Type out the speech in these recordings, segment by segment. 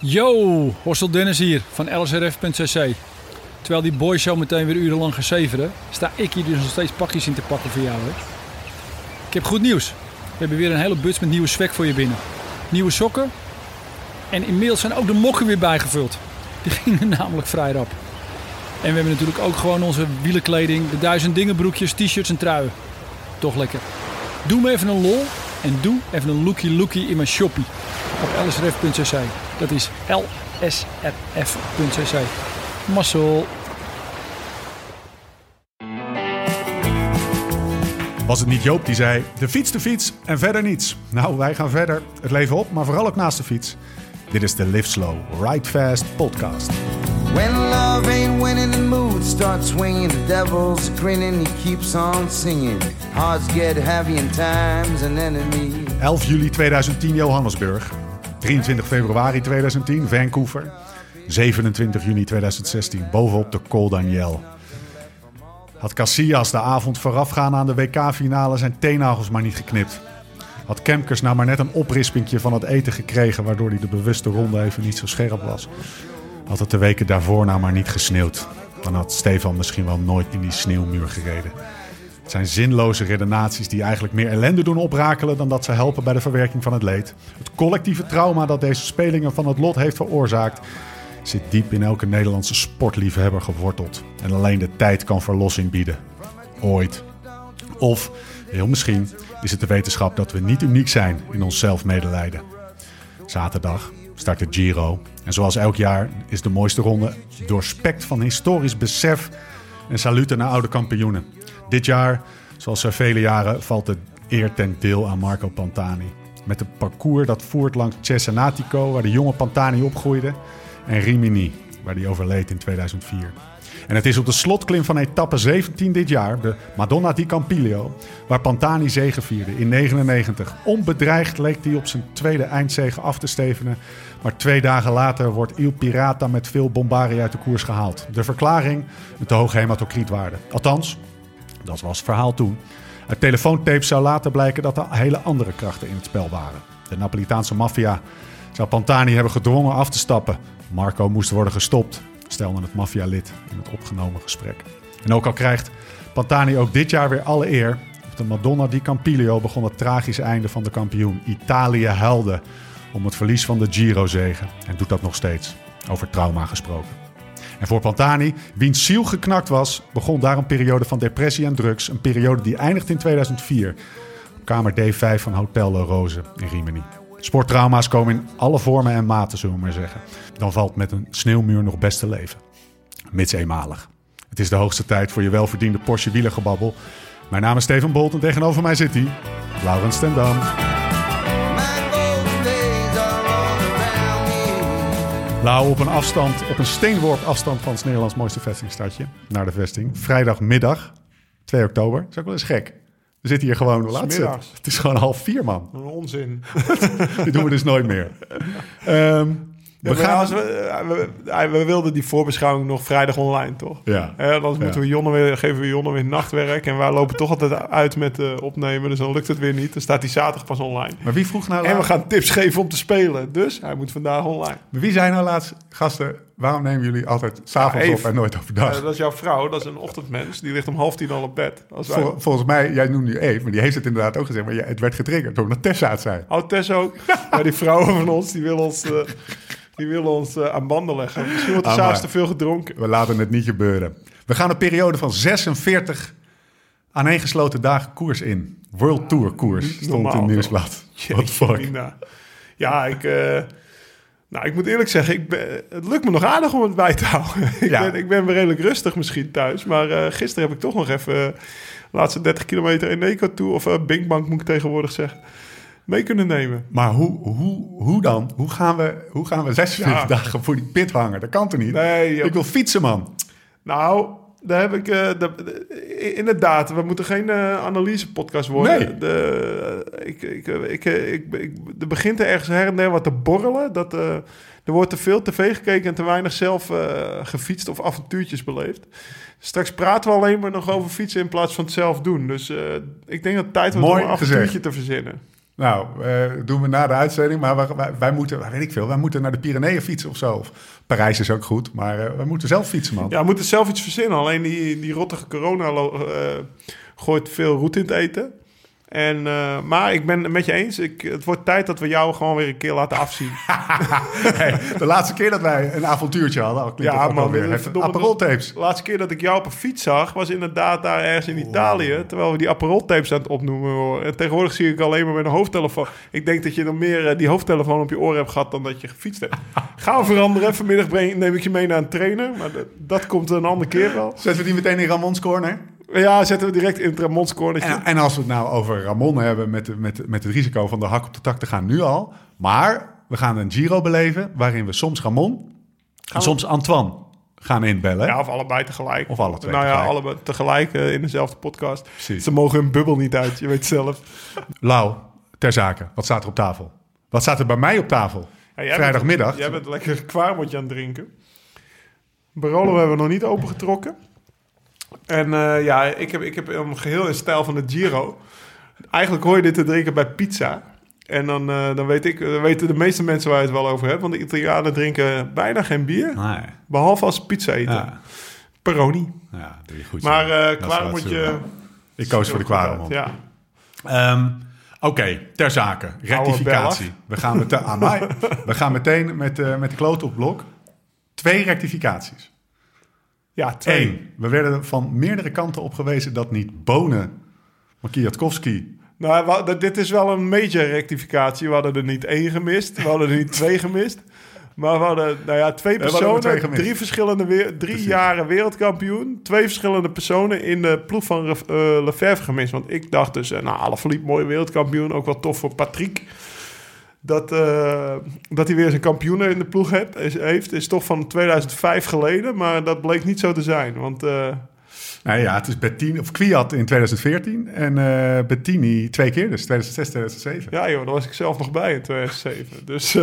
Yo, Horstel Dennis hier van lsrf.cc. Terwijl die boys zo meteen weer urenlang gezeveren, sta ik hier dus nog steeds pakjes in te pakken voor jou. Hè? Ik heb goed nieuws. We hebben weer een hele bus met nieuwe swag voor je binnen. Nieuwe sokken. En inmiddels zijn ook de mokken weer bijgevuld. Die gingen namelijk vrij rap. En we hebben natuurlijk ook gewoon onze wielenkleding, de duizend dingen broekjes, t-shirts en truien. Toch lekker. Doe me even een lol en doe even een lookie lookie in mijn shoppie op lsrf.cc. Dat is lsrf.cc. Mazzel. Was het niet Joop die zei: de fiets, de fiets en verder niets? Nou, wij gaan verder. Het leven op, maar vooral ook naast de fiets. Dit is de Live Slow, Ride Fast podcast. When love ain't winning, the mood starts swinging. The devil's grinning, he keeps on singing. Hearts get heavy and time's an enemy. 11 juli 2010 Johannesburg. 23 februari 2010 Vancouver. 27 juni 2016 bovenop de Col Daniel. Had Casillas de avond voorafgaan aan de WK-finale zijn teennagels maar niet geknipt. Had Kemkers nou maar net een oprispingje van het eten gekregen... waardoor hij de bewuste ronde even niet zo scherp was. Had het de weken daarvoor nou maar niet gesneeuwd. Dan had Stefan misschien wel nooit in die sneeuwmuur gereden. Het zijn zinloze redenaties die eigenlijk meer ellende doen oprakelen... dan dat ze helpen bij de verwerking van het leed. Het collectieve trauma dat deze spelingen van het lot heeft veroorzaakt... zit diep in elke Nederlandse sportliefhebber geworteld. En alleen de tijd kan verlossing bieden. Ooit. Of, heel misschien, is het de wetenschap dat we niet uniek zijn in ons zelfmedelijden. Zaterdag start de Giro. En zoals elk jaar is de mooiste ronde doorspekt van historisch besef en saluten naar oude kampioenen. Dit jaar, zoals vele jaren, valt de eer ten deel aan Marco Pantani. Met een parcours dat voert langs Cesenatico, waar de jonge Pantani opgroeide, en Rimini, waar die overleed in 2004. En het is op de slotklim van etappe 17 dit jaar, de Madonna di Campiglio, waar Pantani zegevierde in 99. Onbedreigd leek hij op zijn tweede eindzege af te stevenen, maar twee dagen later wordt Il Pirata met veel bombarie uit de koers gehaald. De verklaring? Een te hoge hematocrietwaarde. Althans, dat was het verhaal toen. Uit telefoontapes zou later blijken dat er hele andere krachten in het spel waren. De Napolitaanse maffia zou Pantani hebben gedwongen af te stappen. Marco moest worden gestopt, stelde het maffialid in het opgenomen gesprek. En ook al krijgt Pantani ook dit jaar weer alle eer. Op de Madonna di Campiglio begon het tragische einde van de kampioen. Italië huilde om het verlies van de Giro-zegen en doet dat nog steeds. Over trauma gesproken. En voor Pantani, wiens ziel geknakt was, begon daar een periode van depressie en drugs. Een periode die eindigt in 2004 op kamer D5 van Hotel La Rose in Rimini. Sporttrauma's komen in alle vormen en maten, zullen we maar zeggen. Dan valt met een sneeuwmuur nog best te leven. Mits eenmalig. Het is de hoogste tijd voor je welverdiende Porsche wielergebabbel. Mijn naam is Steven Bolt en tegenover mij zit hij, Laurens ten Lau op een afstand, op een steenworp afstand van het Nederlands mooiste vestingstadje. Naar de vesting. Vrijdagmiddag, 2 oktober. Dat is ook wel eens gek. We zitten hier gewoon, hoe laat het? Het is gewoon half vier, man. Een onzin. Dit doen we dus nooit meer. Ehm, we gaan... we, we, we wilden die voorbeschouwing nog vrijdag online, toch? Ja. Hè, anders Ja. moeten we Jonne weer, geven we Jonne weer nachtwerk. En wij lopen toch altijd uit met eh, opnemen. Dus dan lukt het weer niet. Dan staat die zaterdag pas online. Maar wie vroeg nou En we gaan tips geven om te spelen. Dus hij moet vandaag online. Maar Wie zei nou laatst, gasten, waarom nemen jullie altijd s'avonds Ja, op en nooit overdag? Dat is jouw vrouw. Dat is een ochtendmens. Die ligt om half tien al op bed. Als wij... Vol- volgens mij, jij noemt nu Eve, maar die heeft het inderdaad ook gezegd. Maar ja, het werd getriggerd door dat Tessa het zei. Oh, Tess ook. Ja, die vrouwen van ons, die willen ons, eh, die willen ons eh, aan banden leggen. Misschien wordt er Ah, s'avonds maar- te veel gedronken. We laten het niet gebeuren. We gaan een periode van 46 aaneengesloten dagen koers in. World Tour koers stond in nieuwsblad. The fuck? Ja, ik, eh, nou, ik moet eerlijk zeggen, ik ben, het lukt me nog aardig om het bij te houden. ik, Ja. ben, ik ben weer redelijk rustig misschien thuis. Maar eh, gisteren heb ik toch nog even eh, de laatste 30 kilometer in Eco toe of uh, Binkbank moet ik tegenwoordig zeggen, mee kunnen nemen. Maar hoe, hoe, hoe dan? Hoe gaan, we, hoe gaan we 46 Ja. dagen voor die pit hangen? Dat kan toch niet? Nee. Ik wil fietsen, man. Nou, daar heb ik. eh, de, de- inderdaad, we moeten geen eh, analyse-podcast worden. Nee. De, ik, ik, ik, ik, ik, er begint er ergens her en der wat te borrelen. Dat, eh, er wordt te veel tv gekeken en te weinig zelf eh, gefietst of avontuurtjes beleefd. Straks praten we alleen maar nog over fietsen in plaats van het zelf doen. Dus eh, ik denk dat het tijd wordt om een gezegd. avontuurtje te verzinnen. Nou, eh, doen we na de uitzending. Maar wij, wij, wij moeten, weet ik veel, wij moeten naar de Pyreneeën fietsen of zo. Of Parijs is ook goed, maar eh, we moeten zelf fietsen, man. Ja, we moeten zelf iets verzinnen. Alleen die, die rottige corona lo- eh, gooit veel roet in het eten. En, eh, maar ik ben het met je eens. Ik, het wordt tijd dat we jou gewoon weer een keer laten afzien. Hey, de laatste keer dat wij een avontuurtje hadden, klinkt Ja, man, tapes. De laatste keer dat ik jou op een fiets zag, was inderdaad daar ergens in Italië. Terwijl we die Aperol-tapes aan het opnoemen waren. En tegenwoordig zie ik alleen maar met een hoofdtelefoon. Ik denk dat je nog meer eh, die hoofdtelefoon op je oren hebt gehad dan dat je gefietst hebt. Gaan we veranderen. Vanmiddag breng, neem ik je mee naar een trainer. Maar dat, dat komt een andere keer wel. Zetten we die meteen in Ramons corner? Ja, zetten we direct in het Ramons cornertje. En, en als we het nou over Ramon hebben met, de- met, met het risico van de hak op de tak te gaan nu al. Maar we gaan een Giro beleven waarin we soms Ramon en soms Antoine gaan inbellen. Ja, of allebei tegelijk. Of alle twee Nou ja, tegelijk. allebei tegelijk eh, in dezelfde podcast. Precies. Ze mogen hun bubbel niet uit, je weet zelf. Lau, ter zake, wat staat er op tafel? Wat staat er bij mij op tafel? Ja, jij Vrijdagmiddag. Bent, jij bent lekker kwarmotje aan het drinken. Barolo hebben we nog niet opengetrokken. En eh, ja, ik heb, ik heb hem geheel in stijl van de Giro. Eigenlijk hoor je dit te drinken bij pizza. En dan, eh, dan, weet ik, dan weten de meeste mensen waar je het wel over hebt. Want de Italianen drinken bijna geen bier. Nee. Behalve als pizza eten. Ja. Peroni. Ja, doe je goed. Maar wel kwarmotje... zo. Ik koos voor de Quaremont. Ja. Ehm, Oké, ter zake. Rectificatie. We gaan, meteen, Amai. we gaan meteen met, met de kloot op blok. Twee rectificaties. Ja, twee. Eén, we werden van meerdere kanten op gewezen dat niet Bonen, Makiatkowski... Nou, we hadden- dit is wel een major rectificatie. We hadden er niet één gemist. We hadden er niet twee gemist. Maar we hadden, nou ja, twee er personen, twee drie verschillende, drie Precies. jaren wereldkampioen. Twee verschillende personen in de ploeg van uh, Lefebvre gemist. Want ik dacht dus, eh, nou, Alaphilippe, mooi wereldkampioen. Ook wel tof voor Patrick. Dat, eh, dat hij weer zijn kampioenen in de ploeg heeft, is, heeft, is toch van 2005 geleden. Maar dat bleek niet zo te zijn. Want eh, Nou ja, het is Bettini, of Kwiat in 2014 en eh, Bettini twee keer, dus 2006, 2007. ja joh, daar was ik zelf nog bij in 2007. Dus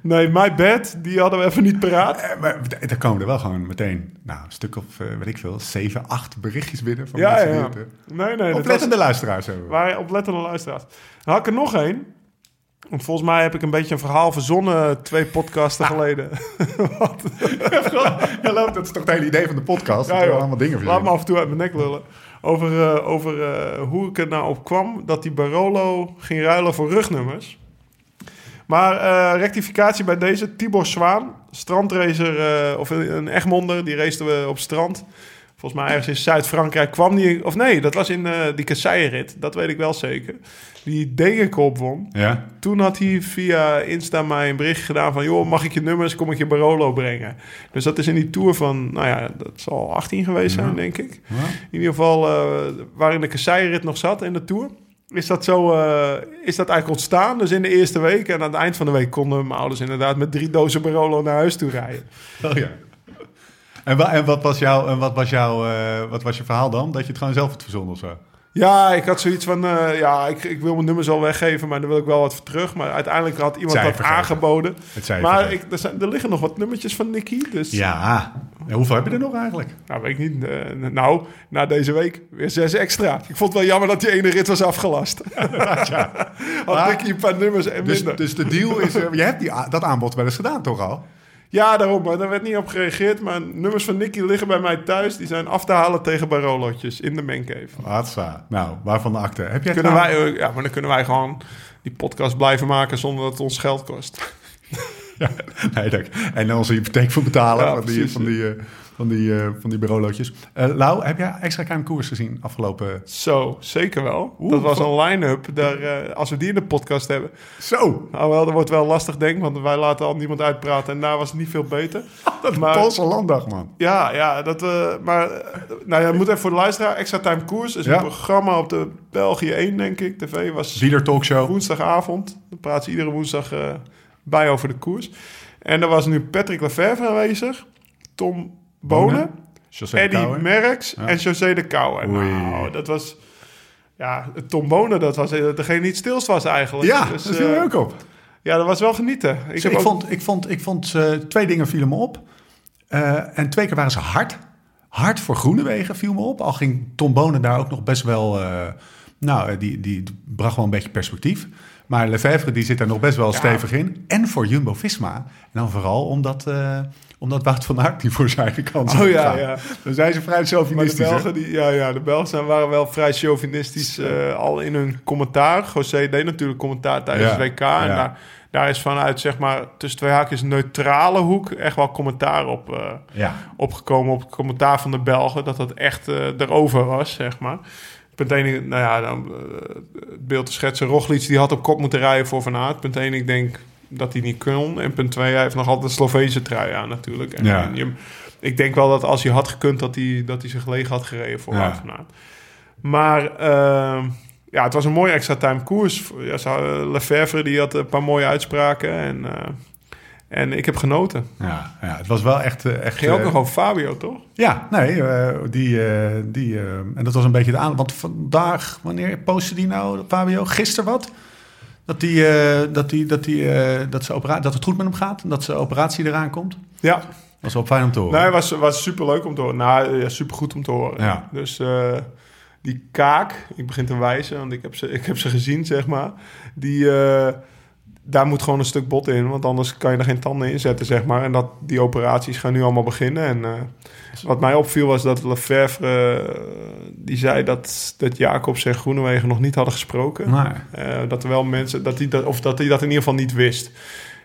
nee, my bad. Die hadden we even niet paraat. Maar daar komen er wel gewoon meteen nou, een stuk of, weet ik veel, zeven, acht berichtjes binnen van Ja, mensen ja. die het, Nee, nee. oplettende luisteraars hebben. we. Waren oplettende luisteraars. Dan had ik er nog één. Want volgens mij heb ik een beetje een verhaal verzonnen twee podcasten geleden. Ja, Lau, dat is toch het hele idee van de podcast, we joh. allemaal dingen Laat me af en toe uit mijn nek lullen. Over, eh, over eh, hoe ik er nou op kwam dat die Barolo ging ruilen voor rugnummers. Maar eh, rectificatie bij deze. Tibor Zwaan, strandracer of een een Egmonder, die raceten we op strand. Volgens mij ergens in Zuid-Frankrijk kwam die... Of nee, dat was in eh, die kasseienrit. Dat weet ik wel zeker. Die Degenkop won. Ja, Toen had hij via Insta mij een bericht gedaan van... joh, mag ik je nummers, kom ik je Barolo brengen. Dus dat is in die tour van, nou ja, dat zal 18 geweest zijn, Ja. denk ik. Ja. In ieder geval, eh, waarin de kasseienrit nog zat in de tour... Is dat, zo, eh, is dat eigenlijk ontstaan? Dus in de eerste week en aan het eind van de week... konden mijn ouders inderdaad met drie dozen Barolo naar huis toe rijden. Oh ja. En, wa- en wat was, jouw, en wat, was jouw, eh, wat was je verhaal dan? Dat je het gewoon zelf had verzonnen of zo? Ja, ik had zoiets van, eh, ja, ik, ik wil mijn nummers al weggeven... maar daar wil ik wel wat voor terug. Maar uiteindelijk had iemand dat vergeven. aangeboden. Maar ik, er, zijn, er liggen nog wat nummertjes van Nicky, dus... Ja. En hoeveel heb je er nog eigenlijk? Nou, weet ik niet. Eh, nou, na deze week weer zes extra. Ik vond het wel jammer dat die ene rit was afgelast. ja. Had Maar- een paar nummers en Dus, minder. dus de deal is... je hebt die, dat aanbod wel eens gedaan, toch al? Ja, daarom. Maar daar werd niet op gereageerd. Maar nummers van Nicky liggen bij mij thuis. Die zijn af te halen tegen Barolootjes in de mancave. Hatsa. Nou, waarvan de akte? Heb jij Kunnen nou- wij, eh, ja, maar dan kunnen wij gewoon die podcast blijven maken zonder dat het ons geld kost. Ja, nee, dank. En dan onze hypotheek voor betalen Ja, van, die, precies. van, die, eh, van, die, eh, van die bureaulootjes. Eh Lau, heb jij extra klein koers gezien afgelopen... Zo, zeker wel. Oeh, dat was een line-up. Daar, eh, als we die in de podcast hebben. Zo, Nou wel, dat wordt wel lastig denk ik. Want wij laten al niemand uitpraten. En daar was het niet veel beter. dat Maar- Poolse landdag, man. Ja, ja, dat, eh, maar eh, nou ja, moet even voor de luisteraar. Extra Time Koers is Ja. een programma op de België 1, denk ik. TV was Wieler talkshow. woensdagavond. Dan praat ze iedere woensdag eh, bij over de koers. En daar was nu Patrick Lefevre aanwezig. Tom Bonen. José Eddie. Merckx Ja. en José de Kouwer. Nou, dat was... Ja, Tom Bonen, dat was degene die het stilst was eigenlijk. Ja, Dus, dat viel me ook op. Ja, dat was wel genieten. Ik, Ik, heb ik, ook- vond, ik vond, ik vond eh, twee dingen vielen me op. Eh, en twee keer waren ze hard. Hard voor Groenewegen viel me op. Al ging Tom Bonen daar ook nog best wel... nou, die, die bracht wel een beetje perspectief. Maar Lefevre die zit daar nog best wel Ja. stevig in. En voor Jumbo-Visma. En dan vooral omdat, omdat Wout van Aert die voor zijn eigen kans Oh ja, ja. Dan zijn ze vrij Maar de chauvinistisch. hè? Belgen, die, ja, ja, de Belgen waren wel vrij chauvinistisch eh, al in hun commentaar. José deed natuurlijk commentaar tijdens Ja, het WK. En ja. daar, daar is vanuit, zeg maar, tussen twee haakjes neutrale hoek... echt wel commentaar op, eh, Ja. opgekomen op het commentaar van de Belgen. Dat dat echt eh erover was, zeg maar. Punt 1, nou ja, dan, het beeld te schetsen. Roglic die had op kop moeten rijden voor Van Aert. Punt 1, ik denk dat hij niet kon. En punt 2, hij heeft nog altijd een Sloveense trui aan natuurlijk. En, Ja. en je- ik denk wel dat als hij had gekund, dat hij, dat hij zich leeg had gereden voor Ja. Maar ehm, ja, het was een mooie extra time koers. Ja, Lefevre die had een paar mooie uitspraken. En, eh, en ik heb genoten. Ja, ja, het was wel echt... eh, echt Ging ook eh, nog over Fabio, toch? Ja, nee, die, die, en dat was een beetje de aan. Want vandaag, wanneer postte die nou, Fabio? Gisteren wat? Dat, die, eh, dat, die, dat, die, eh, dat, ze opera- dat het goed met hem gaat en dat zijn operatie eraan komt. Ja, Dat was wel fijn om te horen. Nee, was, was super leuk om te horen. Nou, ja, super goed om te horen. Ja. Dus eh, die kaak, ik begin te wijzen, want ik heb ze, ik heb ze gezien, zeg maar. Die, daar moet gewoon een stuk bot in, want anders kan je er geen tanden in zetten, zeg maar. En dat, die operaties gaan nu allemaal beginnen. En eh, wat mij opviel was dat Lefevre, eh, die zei dat, dat Jacobs en Groenewegen nog niet hadden gesproken. Nee. Eh, dat er wel mensen, dat hij dat, of dat hij dat in ieder geval niet wist.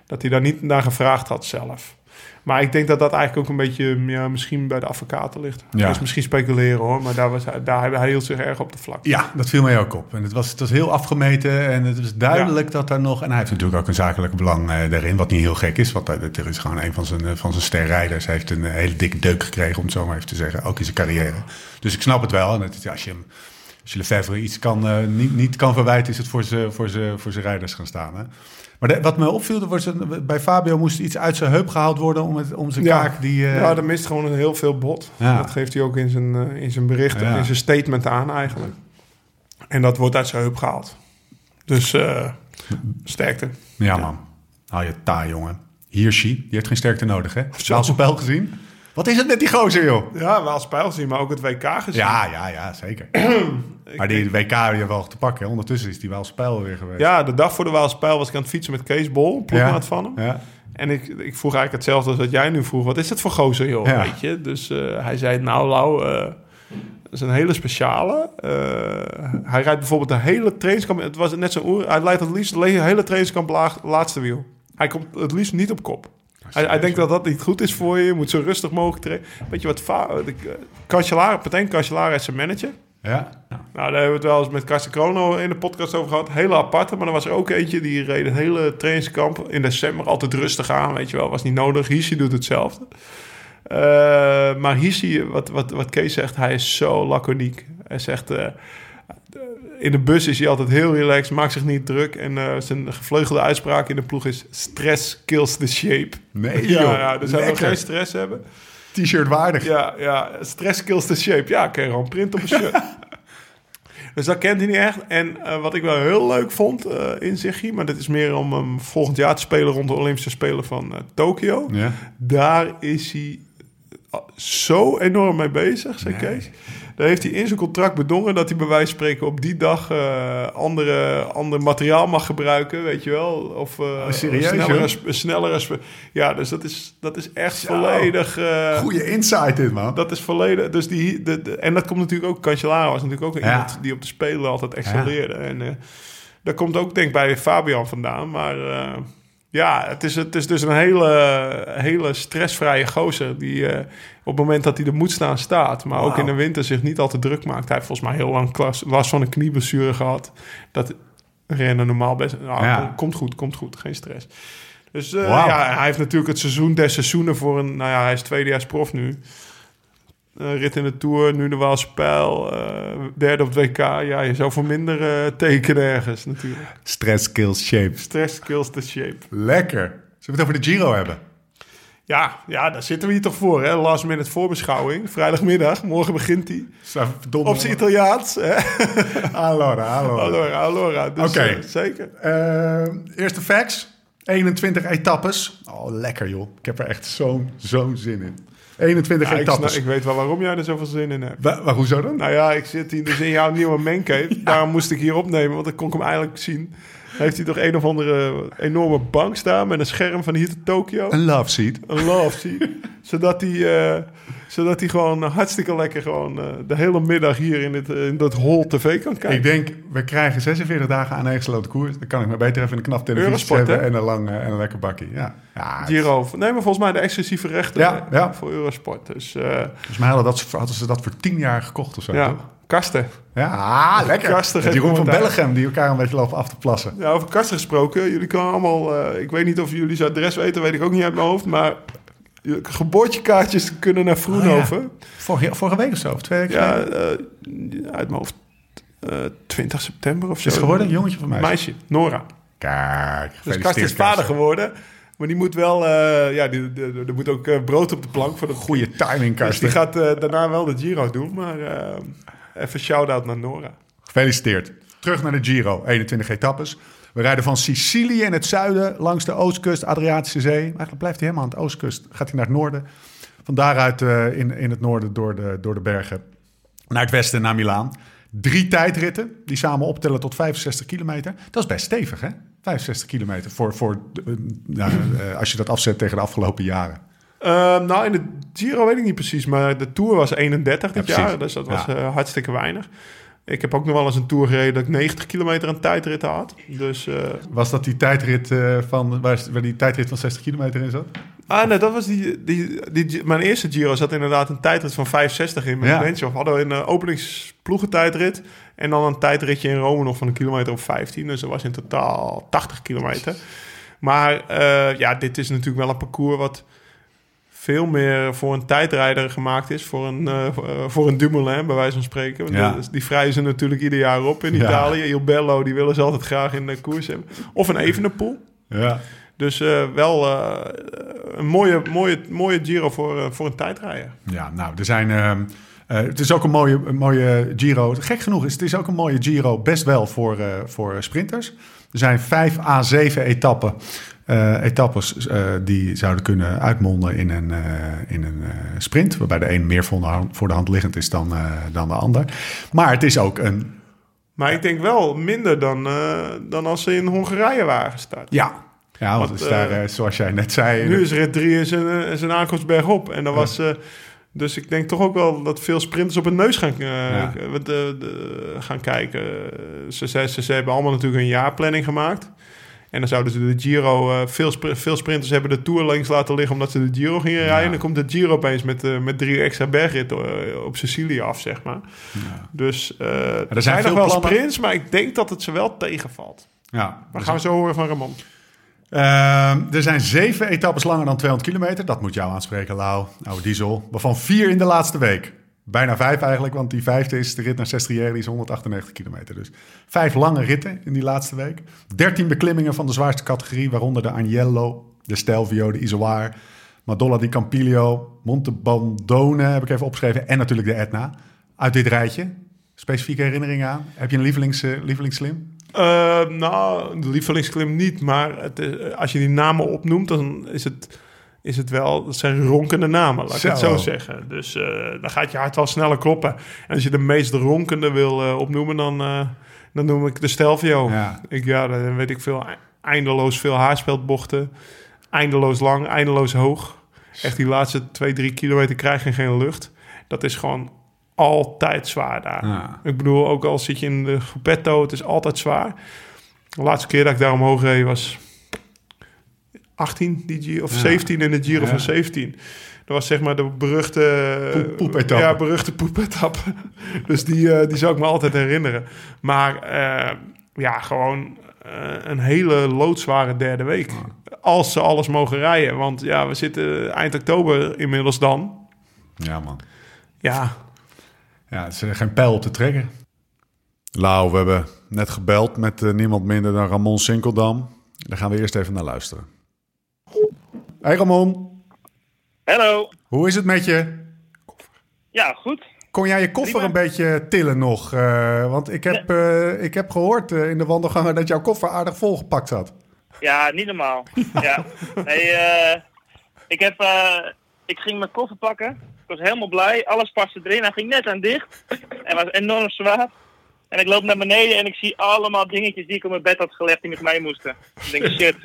Dat hij daar niet naar gevraagd had zelf. Maar ik denk dat dat eigenlijk ook een beetje, ja, misschien bij de advocaten ligt. Ja. Is misschien speculeren hoor, maar daar, was hij, daar hij hield zich erg op de vlak. Ja, dat viel mij ook op. En het was, het was heel afgemeten en het was duidelijk dat daar nog... En hij heeft natuurlijk ook een zakelijk belang eh, daarin, wat niet heel gek is. Want eh, er is gewoon een van zijn, eh, van zijn sterrijders heeft een eh, hele dikke deuk gekregen, om het zo maar even te zeggen. Ook in zijn carrière. Dus ik snap het wel. En het, als je hem... Als je Lefevre iets kan, eh, niet, niet kan verwijten, is het voor zijn voor zijn- voor zijn rijders gaan staan. Hè? Maar de- wat me opviel, was een, bij Fabio moest iets uit zijn heup gehaald worden om, het, om zijn Ja. kaak. Die, eh, Ja, er mist gewoon heel veel bot. Ja. Dat geeft hij ook in zijn, eh, in zijn bericht, Ja. in zijn statement aan eigenlijk. En dat wordt uit zijn heup gehaald. Dus sterkte. Ja, man. Hou je taai, jongen. Hirschi, die heeft geen sterkte nodig, hè? Wel spel gezien? Wat is het met die gozer, joh? Ja, wel spijl gezien, maar ook het WK gezien. Ja, ja, ja, zeker. maar die WK je wel te pakken. hè. Ondertussen is die wel spel weer geweest. Ja, de dag voor de Waalspijl was ik aan het fietsen met Kees Bol, ploegmaat van hem. Ja. En ik, ik vroeg eigenlijk hetzelfde als wat jij nu vroeg. Wat is het voor gozer, joh? Ja. Weet je? Dus eh, hij zei, nou Lau, eh, dat is een hele speciale. Eh, hij rijdt bijvoorbeeld de hele trainingskamp... Het was net zo'n oer. Hij leidt het liefst de hele trainingskamp laag, laatste wiel. Hij komt het liefst niet op kop. Hij, hij denkt dat dat niet goed is voor je. Je moet zo rustig mogelijk trainen. Weet je wat... Uh, Cancellara, Patijn Cancellara is zijn manager. Ja. Nou, daar hebben we het wel eens met Karsten Krono in de podcast over gehad. Hele aparte, maar er was er ook eentje die reed het hele trainingskamp in december altijd rustig aan. Weet je wel, was niet nodig. Hishi doet hetzelfde. Eh, maar Hishi, wat, wat, wat Kees zegt, hij is zo laconiek. Hij zegt, eh, in de bus is hij altijd heel relaxed, maakt zich niet druk. En eh, zijn gevleugelde uitspraak in de ploeg is, stress kills the shape. Nee, Ja, joh. ja dus hij wil geen stress hebben. T-shirt waardig. Ja, ja, stress kills the shape. Ja, kun je gewoon print op een shirt. dus dat kent hij niet echt. En eh, wat ik wel heel leuk vond eh, in Ziggy, maar dit is meer om hem volgend jaar te spelen rond de Olympische Spelen van Tokio. Ja. Daar is hij zo enorm mee bezig, zei Nee. Kees. Daar heeft hij in zijn contract bedongen dat hij bij wijze van spreken op die dag eh, andere, ander materiaal mag gebruiken, weet je wel. Of eh, Oh, serieus, sp- Ja, dus dat is, dat is echt Zo. volledig... eh, Goeie insight dit, man. dat is volledig. Dus die, de, de- en dat komt natuurlijk ook. Cancellara was natuurlijk ook Ja. iemand die op de spelen altijd excelleerde. En dat komt ook, denk ik, bij Fabian vandaan. Maar ja, het is, het is dus een hele, hele stressvrije gozer. Die eh, op het moment dat hij er moet staan, staat. Maar ook in de winter zich niet al te druk maakt. Hij heeft volgens mij heel lang klas, last van een knieblessure gehad. Dat rennen normaal best. Nou, Ja. Komt goed, komt goed. Geen stress. Dus eh, ja, hij heeft natuurlijk het seizoen des seizoenen voor een... Nou ja, hij is tweedejaars prof nu. Eh, rit in de Tour, nu de Waalspijl, eh derde op het WK. Ja, je zou voor minder eh, tekenen ergens natuurlijk. Stress kills shapes. Stress kills the shape. Lekker. Zullen we het over de Giro hebben? Ja, ja, daar zitten we hier toch voor, hè? Last minute voorbeschouwing. Vrijdagmiddag, morgen begint hij. Verdomme. Op zijn Italiaans, hè? Allora, allora. Allora, allora. Dus, Oké. zeker. Eerste facts. 21 etappes. Oh, lekker joh. Ik heb er echt zo'n zo'n zin in. 21 Ja, ik, snap- ik weet wel waarom jij er zoveel zin in hebt. Wa- wa- hoezo dan? Nou ja, ik zit hier dus in jouw nieuwe mancave. Daarom moest ik hier opnemen, want dan kon ik hem eigenlijk zien. heeft hij toch een of andere enorme bank staan met een scherm van hier tot Tokio. Een love seat. Een love seat. zodat hij, eh, zodat hij gewoon hartstikke lekker gewoon eh, de hele middag hier in, dit, in dat hol tv kan kijken. Ik denk, we krijgen 46 dagen aan gesloten koers. Dan kan ik maar beter even een knap televisie hebben en een, lang, eh, en een lekker bakkie. Ja. Ja, het- Giro. Nee, maar volgens mij de exclusieve rechten Ja, eh, ja. voor Eurosport. Dus eh, Volgens mij hadden, dat, hadden ze dat voor 10 jaar gekocht of zo. ja, toch? kasten. Ja, ah, lekker. Met heeft Jeroen van. Bellegem, die elkaar een beetje lopen af te plassen. Ja, over kasten gesproken. Jullie kunnen allemaal... eh, ik weet niet of jullie zijn adres weten, weet ik ook niet uit mijn hoofd. Maar je- geboortekaartjes kunnen naar Vroenhoven. Vorige, vorige week of zo, of twee weken ja, eh, uit mijn hoofd. eh 20 september of zo. Is geworden? Een jongetje van mij? Meisje, Nora. Kijk, Dus gefeliciteerd, Kast is vader geworden. Maar die moet wel... eh, ja, die, die- die- er moet ook eh, brood op de plank voor de Goeie timing, Dus die gaat eh, daarna wel de Giro doen. Maar eh, even shout-out naar Nora. Gefeliciteerd. Terug naar de Giro, 21 etappes. We rijden van Sicilië in het zuiden langs de oostkust, Adriatische Zee. Eigenlijk blijft hij helemaal aan de oostkust. Gaat hij naar het noorden. Van daaruit eh, in, in het noorden door de, door de bergen naar het westen, naar Milaan. Drie tijdritten die samen optellen tot 65 kilometer. Dat is best stevig, hè? 65 kilometer voor, voor eh, nou, eh, als je dat afzet tegen de afgelopen jaren. Eh, nou, in de Giro weet ik niet precies. Maar de Tour was 31 dit Ja, jaar. Dus dat was Ja. hartstikke weinig. Ik heb ook nog wel eens een Tour gereden dat ik 90 kilometer aan tijdrit had. Dus... eh, Was dat die tijdrit eh, van waar, waar die tijdrit van 60 kilometer in zat? Ah, nee, dat was die, die, die, Mijn eerste Giro zat inderdaad een tijdrit van 65 in. Met Ja. We hadden we een uh, openingsploegentijdrit. En dan een tijdritje in Rome nog van een kilometer of 15. Dus dat was in totaal 80 kilometer. Maar eh, ja, dit is natuurlijk wel een parcours wat veel meer voor een tijdrijder gemaakt is. Voor een, eh, voor een Dumoulin, bij wijze van spreken. Ja. Dus Die vrije ze natuurlijk ieder jaar op in. Italië. Il Bello, die willen ze altijd graag in de koers hebben. Of een Evenepoel. Ja. Dus eh, wel een mooie, mooie, mooie Giro voor, voor een tijdrijder. Ja, nou, er zijn. het is ook een mooie, een mooie Giro. Gek genoeg is het is ook een mooie Giro, best wel voor, voor sprinters. Er zijn vijf A7 eh, etappes eh, die zouden kunnen uitmonden in een, eh, in een sprint. Waarbij de een meer voor de hand, voor de hand liggend is dan, dan de ander. Maar het is ook een. Maar ik denk wel minder dan, dan als ze in Hongarije waren gestart. Ja, ja want is daar, zoals jij net zei. Nu is rit 3 is een, eh, is een aankomstberg op. En dan was... dus ik denk toch ook wel dat veel sprinters op hun neus gaan, Ja. de, de- gaan kijken. Ze, ze hebben allemaal natuurlijk een jaarplanning gemaakt. En dan zouden ze de Giro... eh, veel, spr- veel sprinters hebben de Tour links laten liggen... omdat ze de Giro gingen rijden. En dan komt de Giro opeens met, eh, met drie extra bergritten eh, op Sicilië af, zeg maar. Dus eh, er zijn nog wel plannen. sprints... maar ik denk dat het ze wel tegenvalt. ja, Maar gaan we zo horen van Ramon. Ehm, er zijn zeven etappes langer dan 200 kilometer. Dat moet jou aanspreken, Lau. Oude diesel. Waarvan vier in de laatste week. Bijna vijf eigenlijk, want die vijfde is de rit naar Sestriere. Die is 198 kilometer. Dus vijf lange ritten in die laatste week. 13 beklimmingen van de zwaarste categorie. Waaronder de Agnello, de Stelvio, de Isoar... Madonna di Campiglio, Monte Bandone heb ik even opgeschreven. En natuurlijk de Etna. Uit dit rijtje. Specifieke herinneringen aan? Heb je een lievelings, eh, lievelingsslim? Eh, nou, de lievelingsklim niet. Maar het, is- als je die namen opnoemt, dan is het, is het wel... Dat zijn ronkende namen, laat ik het Zo. zo zeggen. Dus eh, dan gaat je hart wel sneller kloppen. En als je de meest ronkende wil eh, opnoemen, dan, eh, dan noem ik de Stelvio. Ja. Ik, ja, dan weet ik veel. Eindeloos veel haarspeldbochten. Eindeloos lang, eindeloos hoog. Echt die laatste twee, drie kilometer krijg je geen lucht. Dat is gewoon altijd zwaar daar. Ja. Ik bedoel, ook al zit je in de Gruppetto, het is altijd zwaar. De laatste keer dat ik daar omhoog reed was 18, die of Ja. 17 in de Giro van 17. Dat was zeg maar de beruchte... Poep- poepetappe. Ja, beruchte poepetappe. dus die, eh, die zou ik me altijd herinneren. Maar eh, ja, gewoon eh, een hele loodzware derde week. Als ze alles mogen rijden. Want ja, we zitten eind oktober inmiddels dan. Ja, man. Ja, Ja, het is geen pijl op te trekken. Lau, we hebben net gebeld met niemand minder dan Ramon Sinkeldam. Daar gaan we eerst even naar luisteren. Hey Ramon, Hallo. hoe is het met je? Ja, goed. Kon jij je koffer een beetje tillen nog? Eh, want ik heb, eh, ik heb gehoord eh, in de wandelgangen dat jouw koffer aardig volgepakt zat. Ja, niet normaal. ja. Nee, ik, heb, ik ging mijn koffer pakken. Ik was helemaal blij. Alles paste erin. Hij ging net aan dicht. En was enorm zwaar. En ik loop naar beneden en ik zie allemaal dingetjes die ik op mijn bed had gelegd die met mij moesten. Ik denk, shit,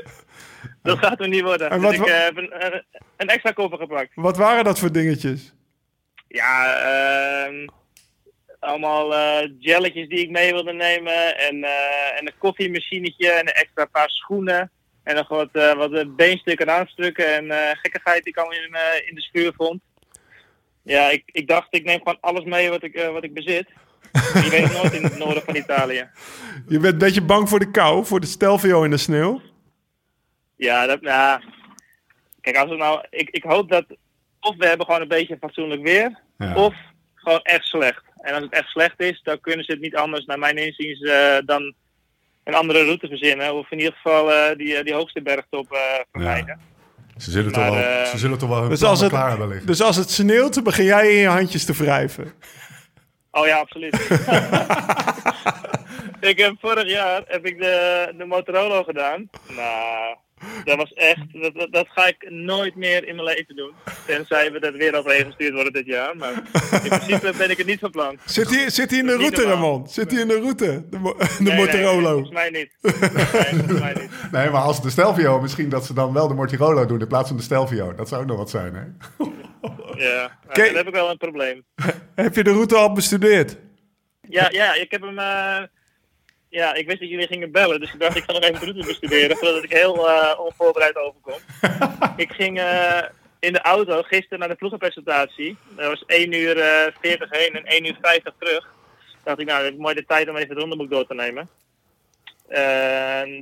dat gaat er niet worden. En Dus ik eh, heb een, een, een extra koffer gepakt. Wat waren dat voor dingetjes? Ja, ehm, allemaal eh jelletjes die ik mee wilde nemen. En, eh, en een koffiemachinetje en een extra paar schoenen. En nog wat, eh, wat eh, beenstukken en aanstukken en eh, gekkigheid die ik al in, eh, in de schuur vond. Ja, ik, ik dacht, ik neem gewoon alles mee wat ik, eh, wat ik bezit. Je weet nooit in het noorden van Italië. Je bent een beetje bang voor de kou, voor de stelvio in de sneeuw. Ja, dat, nou, kijk, als het nou, ik, ik hoop dat of we hebben gewoon een beetje fatsoenlijk weer, Ja. of gewoon echt slecht. En als het echt slecht is, dan kunnen ze het niet anders, naar mijn inziens, eh, dan een andere route verzinnen. Of in ieder geval eh, die, eh, die hoogste bergtop eh vermijden. Ze zullen, Maar, toch wel, ze zullen toch wel hun Dus plannen als, het, klaar hebben liggen. dus als het sneeuwt, dan begin jij in je handjes te wrijven. Oh ja, absoluut. ik heb vorig jaar heb ik de, de Motorola gedaan. Nou, dat was echt, dat, dat, dat ga ik nooit meer in mijn leven doen. Tenzij we dat weer overheen gestuurd worden dit jaar. Maar in principe ben ik het niet van plan. Zit hij, zit hij in de route. Ramon? Zit hij in de route? De, de Nee, nee, Motorola. volgens mij niet. Nee, volgens mij niet. Nee, maar als de Stelvio, misschien dat ze dan wel de Mortirolo doen in plaats van de Stelvio. Dat zou ook nog wat zijn, hè? Ja, Oké. dan heb ik wel een probleem. Heb je de route al bestudeerd? Ja, ja, ik heb hem. eh, ja, ik wist dat jullie gingen bellen, dus ik dacht ik ga nog even de route bestuderen voordat ik heel eh, onvoorbereid overkom. ik ging eh, in de auto gisteren naar de ploegenpresentatie. Dat was 1 uur eh 40 heen en 1 uur 50 terug. dacht ik, nou, dat heb ik mooi de tijd om even de rondeboek door te nemen.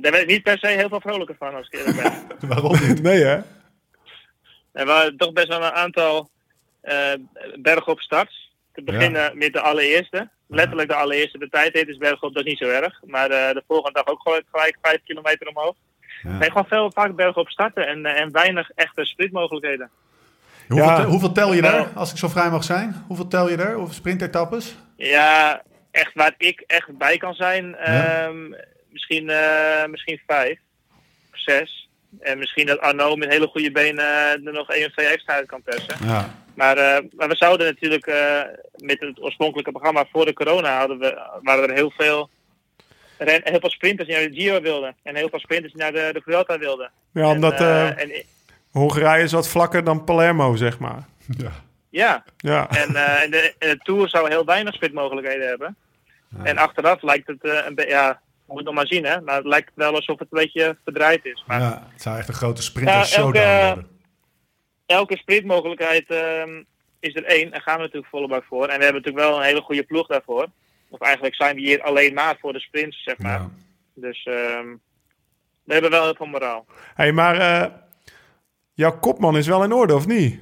Daar werd ik niet per se heel veel vrolijker van, als ik eerlijk ben. Waarom niet? Nee, hè? Er waren toch best wel een aantal eh bergop starts. Te beginnen met de allereerste. Letterlijk de allereerste. De tijd heet is bergop, dat is niet zo erg. Maar eh, de volgende dag ook gewoon gelijk 5 kilometer omhoog. Ja. Nee, gewoon veel vaak bergop starten en, eh, en weinig echte sprintmogelijkheden. Hoeveel, Ja. te- hoeveel tel je er, als ik zo vrij mag zijn? Hoeveel tel je er? Hoeveel sprintetappes? Ja, echt waar ik echt bij kan zijn. Ja. ehm, misschien, eh, misschien vijf of zes. En misschien dat Arno met hele goede benen eh, er nog één of twee extra uit kan persen. Ja. Maar, eh, maar we zouden natuurlijk eh, met het oorspronkelijke programma voor de corona hadden we, waren er heel veel, ren, heel veel sprinters die naar de Giro wilden. En heel veel sprinters die naar de, de Vuelta wilden. Ja, omdat en, en, Hongarije is wat vlakker dan Palermo, zeg maar. ja. ja, Ja. en, eh, en, de, en de Tour zou heel weinig sprintmogelijkheden hebben. En achteraf lijkt het eh, een beetje, ja, we moeten nog maar zien hè. Maar het lijkt wel alsof het een beetje verdraaid is. Maar ja, het zou echt een grote sprinters Ja, elke- showdown worden. elke sprintmogelijkheid ehm, is er één. En gaan we natuurlijk volle bak voor. En we hebben natuurlijk wel een hele goede ploeg daarvoor. Of eigenlijk zijn we hier alleen maar voor de sprints, zeg maar. Ja. Dus ehm, we hebben wel heel veel moraal. hey, maar eh, jouw kopman is wel in orde, of niet?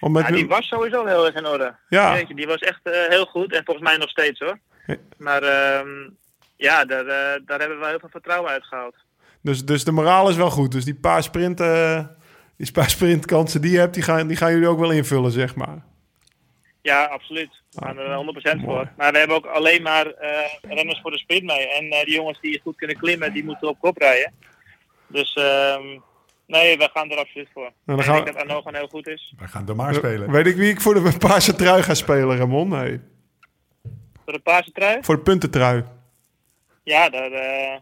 Om met Ja, die was sowieso heel erg in orde. Ja. Jeetje, die was echt eh, heel goed. En volgens mij nog steeds hoor. Maar ehm, ja, daar, eh, daar hebben we heel veel vertrouwen uit gehaald. dus, dus de moraal is wel goed. Dus die paar, sprint, eh, die paar sprintkansen die je hebt, die gaan, die gaan jullie ook wel invullen, zeg maar. Ja, absoluut. We gaan er 100% Mooi. voor. Maar we hebben ook alleen maar eh, renners voor de sprint mee. En eh, die jongens die goed kunnen klimmen, die moeten op kop rijden. Dus ehm, nee, we gaan er absoluut voor. gaan ik we- denk dat Arno gewoon heel goed is. Wij gaan de maar spelen. Weet ik wie ik voor de paarse trui ga spelen, Ramon? Nee. Voor de paarse trui? Voor de puntentrui. Ja, eh,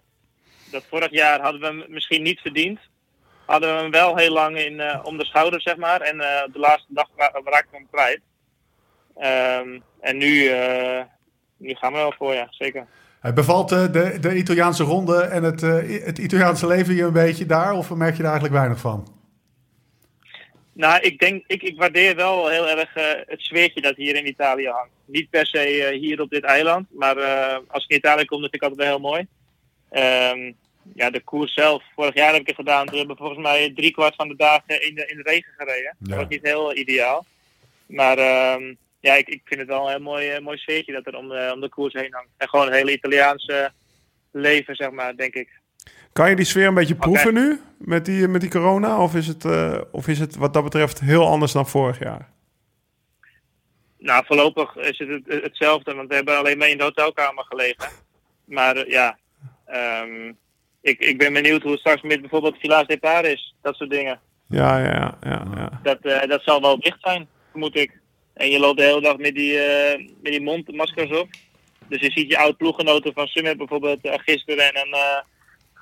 dat vorig jaar hadden we hem misschien niet verdiend. Hadden we hem wel heel lang in, eh, om de schouder, zeg maar. En eh, de laatste dag ra- raakten we hem kwijt. Ehm, en nu, nu gaan we wel voor, ja, zeker. Het bevalt de, de Italiaanse ronde en het, het Italiaanse leven je een beetje daar? Of merk je daar eigenlijk weinig van? Nou, ik denk, ik, ik waardeer wel heel erg eh, het sfeertje dat hier in Italië hangt. Niet per se eh, hier op dit eiland, maar eh, als ik in Italië kom, dat vind ik altijd wel heel mooi. Ehm, ja, de koers zelf, vorig jaar heb ik het gedaan. We hebben volgens mij drie kwart van de dagen in de, in de regen gereden. Ja. Dat was niet heel ideaal. Maar ehm, ja, ik, ik vind het wel een heel mooi, mooi sfeertje dat er om de, om de koers heen hangt. En gewoon het hele Italiaanse leven, zeg maar, denk ik. Kan je die sfeer een beetje proeven nu met die, met die corona? Of is, het, eh, of is het wat dat betreft heel anders dan vorig jaar? Nou, voorlopig is het, het- hetzelfde, want we hebben alleen maar in de hotelkamer gelegen. Maar eh, ja, ehm, ik, ik ben benieuwd hoe het straks met bijvoorbeeld Village Depart is. Dat soort dingen. Ja, ja, ja. ja, ja. Dat, eh, dat zal wel dicht zijn, vermoed ik. En je loopt de hele dag met die, met die mondmaskers op. Dus je ziet je oud ploeggenoten van Summit bijvoorbeeld gisteren en dan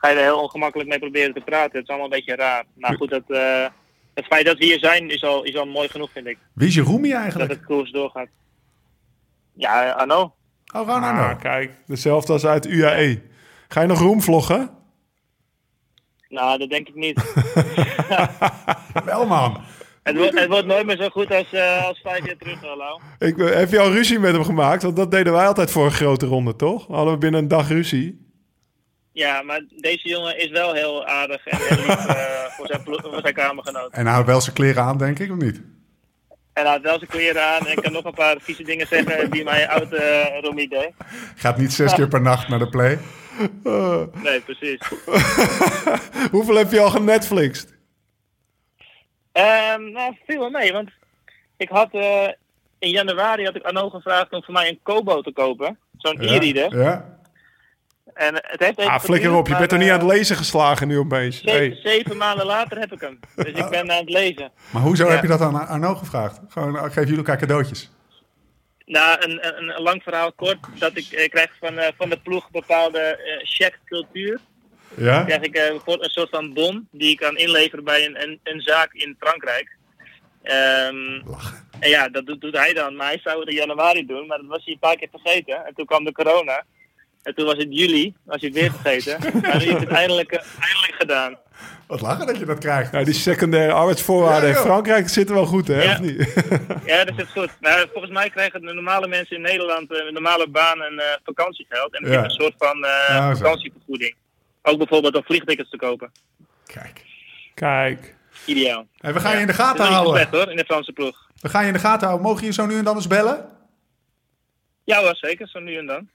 ga je er heel ongemakkelijk mee proberen te praten. Het is allemaal een beetje raar. Maar goed, dat, eh, het feit dat we hier zijn is al, is al mooi genoeg, vind ik. Wie is je roemie Dat eigenlijk? het koers doorgaat. Ja, Arno. Oh, Ronaldo. Ah, kijk, dezelfde als uit UAE. Ga je nog roem vloggen? Nou, dat denk ik niet. Wel man. Het, wordt het wordt nooit meer zo goed als, eh, als vijf jaar terug, hallo. Ik, eh, heb je al ruzie met hem gemaakt? Want dat deden wij altijd voor een grote ronde, toch? Hadden we binnen een dag ruzie. Ja, maar deze jongen is wel heel aardig en heel lief eh, voor, zijn voor zijn kamergenoot. En hij houdt wel zijn kleren aan, denk ik, of niet? En hij had wel zijn kleren aan en kan nog een paar vieze dingen zeggen die mijn oude uh, Romy deed. Gaat niet zes keer per nacht naar de play. Nee, precies. Hoeveel heb je al genetflixt? Ehm nou, viel wel mee, want ik had eh, in januari had ik Arno gevraagd om voor mij een Kobo te kopen. Zo'n e-reader. Ja. En het heeft even Ah, flikker op. Je bent er niet eh, aan het lezen geslagen nu opeens. Zeven, Hey. zeven maanden later heb ik hem. Dus ik ben aan het lezen. Maar hoezo Ja. heb je dat aan Arno gevraagd? Gewoon, geven jullie elkaar cadeautjes? Nou, een, een, een lang verhaal kort. Dat ik eh, krijg van, eh, van de ploeg bepaalde eh check cultuur. Ja? krijg ik voor een soort van bon die ik kan inleveren bij een, een, een zaak in Frankrijk. Ehm, en ja, dat doet, doet hij dan. Maar hij zou het in januari doen, maar dat was hij een paar keer vergeten. En toen kwam de corona. En toen was het juli, was hij het weer vergeten. maar nu is het eindelijk, eh, eindelijk gedaan. Wat lachen dat je dat krijgt. Nou, die secundaire arbeidsvoorwaarden Ja, in. Frankrijk zitten wel goed, hè? Ja. Of niet? Ja, dat is goed. Nou, volgens mij krijgen de normale mensen in Nederland eh, een normale baan en eh, vakantiegeld. En Ja. je een soort van eh, vakantievergoeding. Ook bijvoorbeeld om vliegtickets te kopen. Kijk. Kijk. Ideaal. Hey, we gaan je in de gaten houden. slecht hoor, in de Franse ploeg. We gaan je in de gaten houden. Mogen je zo nu en dan eens bellen? Ja hoor, zeker. Zo nu en dan.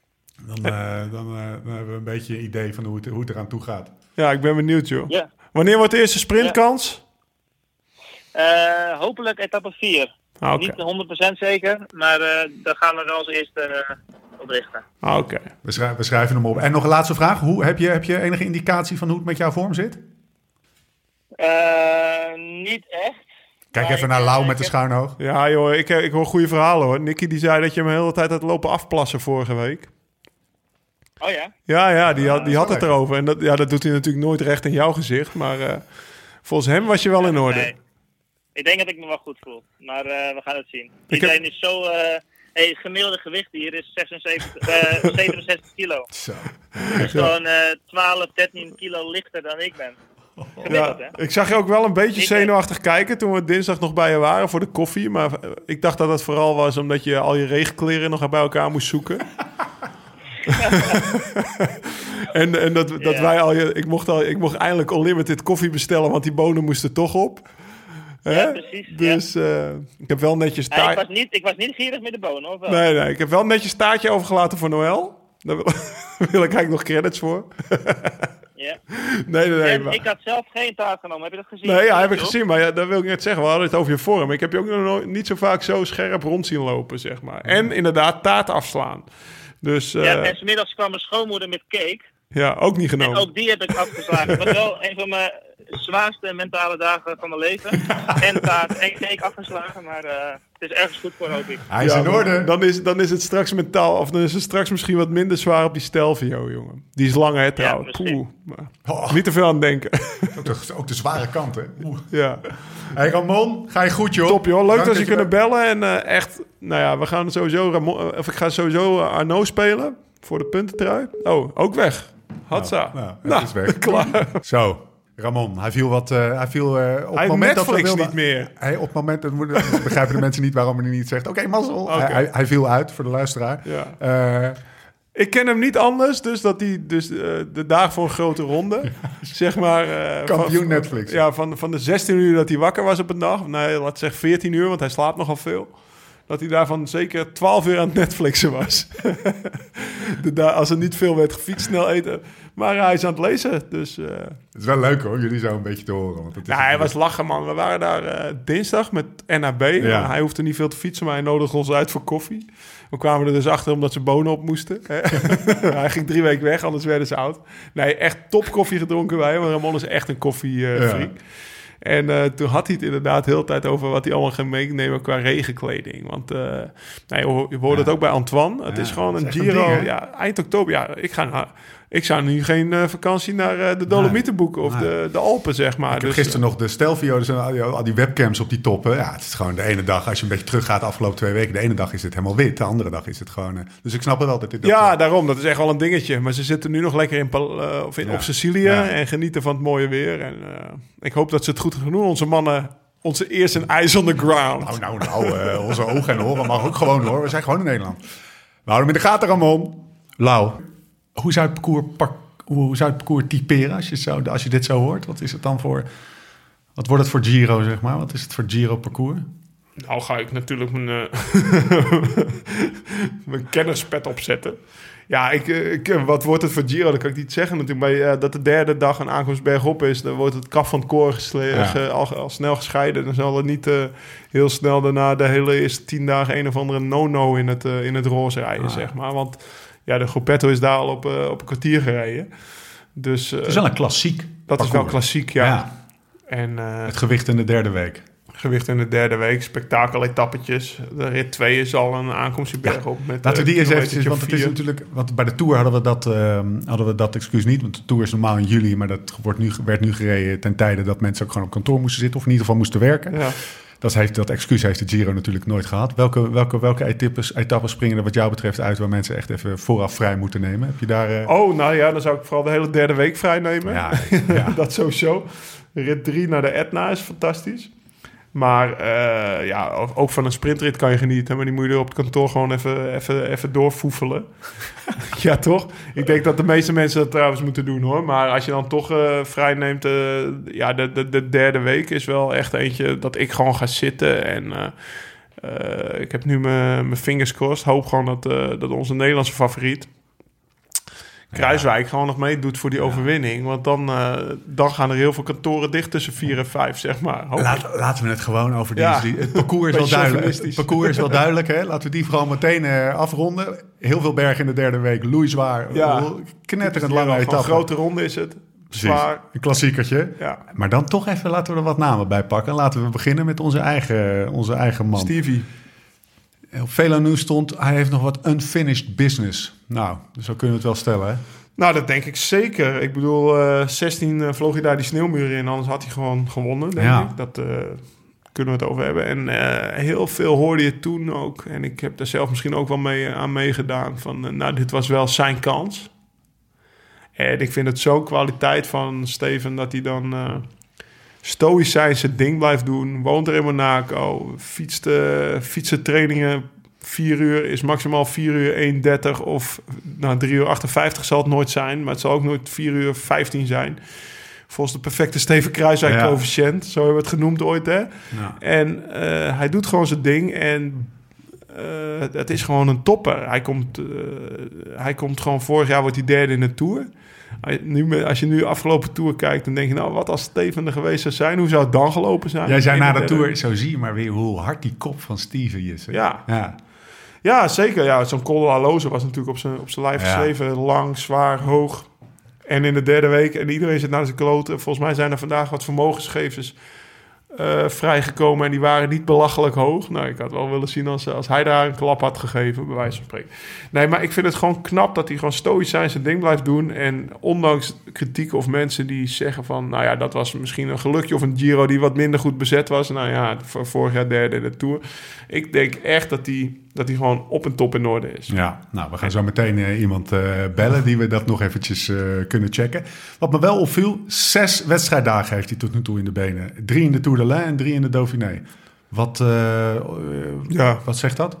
Dan, eh, dan, eh, dan hebben we een beetje een idee van hoe het, hoe het eraan toe gaat. Ja, ik ben benieuwd, joh. Ja. Wanneer wordt de eerste sprintkans? Eh, hopelijk etappe 4. Ah. Niet 100% zeker, maar eh daar gaan we wel als eerste eh, op richten. Ah, Oké. We, schrij- we schrijven hem op. En nog een laatste vraag. Hoe, heb, je, heb je enige indicatie van hoe het met jouw vorm zit? Eh, niet echt. Kijk Maar even ik, naar Lau met de heb- schuine oog. Ja, joh, ik, ik hoor goede verhalen, hoor. Nicky die zei dat je hem de hele tijd had lopen afplassen vorige week. Oh ja? Ja, ja, die had, die dat had het erover. En dat, ja, dat doet hij natuurlijk nooit recht in jouw gezicht. Maar eh, volgens hem was je wel in orde. Nee. Ik denk dat ik me wel goed voel, maar eh, we gaan het zien. heb- Iedereen is zo... eh hey, het gemiddelde gewicht hier is 76, eh, 67 kilo. Zo. Dat is gewoon eh 12, 13 kilo lichter dan ik ben. Gemiddeld, Ja, hè? ik zag je ook wel een beetje zenuwachtig kijken toen we dinsdag nog bij je waren voor de koffie. Maar ik dacht dat het vooral was omdat je al je regenkleren nog bij elkaar moest zoeken. en en dat, dat wij al je, ik mocht, al, ik mocht eindelijk unlimited koffie bestellen, want die bonen moesten toch op. Ja, precies, ja. Dus eh, ik heb wel netjes Ja, ik, taart. was niet, ik was niet gierig met de bonen, of wel? Nee, nee, ik heb wel netjes taartje overgelaten voor Noël. Daar wil, wil ik eigenlijk nog credits voor. Ja. Nee, nee, nee. Maar- ik had zelf geen taart genomen, heb je dat gezien? Nee, ja, heb ik gezien. Maar ja, dat wil ik net zeggen. We hadden het over je vorm. Ik heb je ook nog nooit- niet zo vaak zo scherp rond zien lopen, zeg maar. En inderdaad taart afslaan. Dus eh, Ja, ja, en smiddags kwam mijn schoonmoeder met cake. ook niet En genomen. ook die heb ik afgeslagen. Was wel een van mijn zwaarste mentale dagen van mijn leven. En taart en cake afgeslagen, maar eh, het is ergens goed voor, hoop ik. Hij is Ja, in orde. Dan is, dan is het straks mentaal, of dan is het straks misschien wat minder zwaar op die Stelvio, jongen. Die is langer, hè, trouwens. Poeh, maar Oh, Niet te veel aan denken. ook, de, ook de zware kant, hè? Oeh. ja. Hey Ramon, ga je goed, joh. Top, joh. Leuk Dank dat je kunnen bellen. En eh, echt, nou ja, we gaan sowieso, Ramon, of ik ga sowieso eh, Arno spelen voor de puntentrui. Oh, ook weg. Hatsa. Nou, nou, het is weg. klaar. Zo, Ramon, hij viel wat. eh, hij viel eh, op Hij moment dat Netflix wilden- niet meer. Hij, op het moment dat dat begrijpen de mensen niet waarom hij niet zegt. Oké, mazzel. Hij, hij, hij viel uit voor de luisteraar. Ja. Eh, Ik ken hem niet anders, dus dat hij dus, de dag voor een grote ronde, zeg maar... Kampioen van- Netflix. Ja, van, van de 16 uur dat hij wakker was op een dag, nee, laat zeggen 14 uur, want hij slaapt nogal veel. Dat hij daarvan zeker 12 uur aan het Netflixen was. de als er niet veel werd gefietst, snel eten. Maar hij is aan het lezen, dus... eh, het is wel leuk hoor, jullie zo een beetje te horen. Want het is Ja, hij was lachen, man. We waren daar eh, dinsdag met NAB. Ja. Hij hoefde niet veel te fietsen, maar hij nodigde ons uit voor koffie. We kwamen er dus achter omdat ze bonen op moesten. hij ging drie weken weg, anders werden ze oud. Nee, echt top koffie gedronken wij. Want Ramon is echt een koffiefreak. Ja. En eh, toen had hij het inderdaad heel de tijd over wat hij allemaal ging meenemen qua regenkleding. Want uh, nee, je, hoorde het ook bij Antoine. Het Ja, is gewoon een Giro. een ding, hè? ja, eind oktober. Ja, ik ga naar... Ik zou nu geen eh, vakantie naar eh, de Dolomieten boeken of Nee. de, de Alpen, zeg maar. Ik heb Dus, gisteren nog de stelvio's en al die, al die webcams op die toppen. Ja, het is gewoon de ene dag, als je een beetje teruggaat de afgelopen twee weken, de ene dag is het helemaal wit, de andere dag is het gewoon... eh, dus ik snap het wel dat dit... Ja, daarom. Dat is echt wel een dingetje. Maar ze zitten nu nog lekker in, Pal- eh, of in, Ja. op Sicilië Ja. en genieten van het mooie weer. En eh, ik hoop dat ze het goed gaan doen. Onze mannen, onze eerste ijs on the ground. Nou, nou, nou, eh, onze ogen en oren mag ook gewoon hoor. We zijn gewoon in Nederland. We houden hem in de gaten, Ramon. Lau, hoe zou je het parcours, pak- hoe zou je het parcours typeren als je, zo, als je dit zo hoort? Wat is het dan voor... Wat wordt het voor Giro, zeg maar? Wat is het voor Giro-parcours? Nou ga ik natuurlijk mijn, eh, mijn kennerspet opzetten. Ja, ik, eh, ik, eh, wat wordt het voor Giro? Dat kan ik niet zeggen natuurlijk. Maar dat de derde dag een aankomst bergop is... dan wordt het kaf van het koor gesle- Ja. ge- al, al snel gescheiden. Dan zal er niet eh, heel snel daarna de hele eerste tien dagen... een of andere no-no in het, in het roze rijden, Ah. zeg maar. Want ja, de Gruppetto is daar al op, eh, op een kwartier gereden. Dus eh, Het is wel een klassiek dat is wel parcours. klassiek, ja. Ja. En eh, Het gewicht in de derde week. gewicht in de derde week, spektakel-etappetjes. De rit 2 is al een aankomst die berg op. Met, Laten we eh, die eens eventjes, want het is natuurlijk... Want bij de Tour hadden we dat, ehm, hadden we dat excuus niet. Want de Tour is normaal in juli, maar dat wordt nu, werd nu gereden ten tijde dat mensen ook gewoon op kantoor moesten zitten. Of in ieder geval moesten werken. Ja. Dat, heeft, dat excuus heeft de Giro natuurlijk nooit gehad. Welke, welke, welke etappes, etappes springen er wat jou betreft uit waar mensen echt even vooraf vrij moeten nemen? Heb je daar... eh, Oh, nou ja, dan zou ik vooral de hele derde week vrij nemen. ja, ja. dat sowieso. Rit 3 naar de Etna is fantastisch. Maar eh, ja, ook- van een sprintrit kan je genieten. Maar die moet je op het kantoor gewoon even, even, even doorfoefelen. ja, toch? Ik denk dat de meeste mensen dat trouwens moeten doen, hoor. Maar als je dan toch eh, vrij neemt... eh, ja, de, de, de derde week is wel echt eentje dat ik gewoon ga zitten. En ik heb nu mijn fingers crossed. Hoop gewoon dat, dat onze Nederlandse favoriet... Kruiswijk gewoon nog meedoet voor die overwinning. Want dan, eh, dan gaan er heel veel kantoren dicht tussen 4 en 5, zeg maar. Laat, laten we het gewoon over die... Ja. het parcours is wel duidelijk. Het parcours is wel duidelijk, hè? Laten we die vooral meteen eh, afronden. Heel veel bergen in de derde week. Loeizwaar. Ja. Knetterend Ja, lange etappe. grote ronde is het. Precies. Zwaar. Een klassiekertje. Ja. Maar dan toch even laten we er wat namen bij pakken. Laten we beginnen met onze eigen, onze eigen man. Stevie. Op Velo News stond, hij heeft nog wat unfinished business. Nou, dus zo kunnen we het wel stellen, hè? Nou, dat denk ik zeker. Ik bedoel, eh 16 eh, vloog hij daar die sneeuwmuur in. Anders had hij gewoon gewonnen, denk Ja. ik. Dat eh, kunnen we het over hebben. En eh, heel veel hoorde je toen ook. En ik heb daar zelf misschien ook wel mee, aan meegedaan. Van, eh, nou, dit was wel zijn kans. En ik vind het zo kwaliteit van Steven dat hij dan... stoïcijns zijn ding blijft doen. Woont er in Monaco. Fietst, eh, fietsen trainingen 4 uur is maximaal 4 uur 1.30 of nou, 3 uur 58 zal het nooit zijn. Maar het zal ook nooit 4 uur 15 zijn. Volgens de perfecte Steven Kruiswijk Ja. coëfficiënt. Zo hebben we het genoemd ooit, hè? Ja. En eh, hij doet gewoon zijn ding en eh, het is gewoon een topper. Hij komt, hij komt gewoon vorig jaar wordt hij derde in de Tour. Nu, als je nu de afgelopen Tour kijkt, dan denk je nou, wat als Steven er geweest zou zijn? Hoe zou het dan gelopen zijn? Jij zei na de Tour, zo zie je maar weer hoe hard die kop van Steven is. hè? Ja. ja. Ja, zeker. Ja, Zo'n Col Alonso was natuurlijk op zijn, op zijn lijf Ja. geschreven. Lang, zwaar, hoog. En in de derde week, en iedereen zit naar zijn kloten. Volgens mij zijn er vandaag wat vermogensgevers eh, vrijgekomen. En die waren niet belachelijk hoog. Nou, ik had wel willen zien als, als hij daar een klap had gegeven, bij wijze van spreken. Nee, maar ik vind het gewoon knap dat hij gewoon stoïcijns zijn ding blijft doen. En ondanks kritiek of mensen die zeggen van... Nou ja, dat was misschien een gelukje of een Giro die wat minder goed bezet was. Nou ja, vorig jaar derde in de Tour. Ik denk echt dat hij, dat hij gewoon op en top in orde is. Ja, nou, we gaan zo meteen eh, iemand eh, bellen die we dat nog eventjes eh, kunnen checken. Wat me wel opviel, zes wedstrijddagen heeft hij tot nu toe in de benen. Drie in de Tour de l'Ain en drie in de Dauphiné. Wat, Ja. wat zegt dat?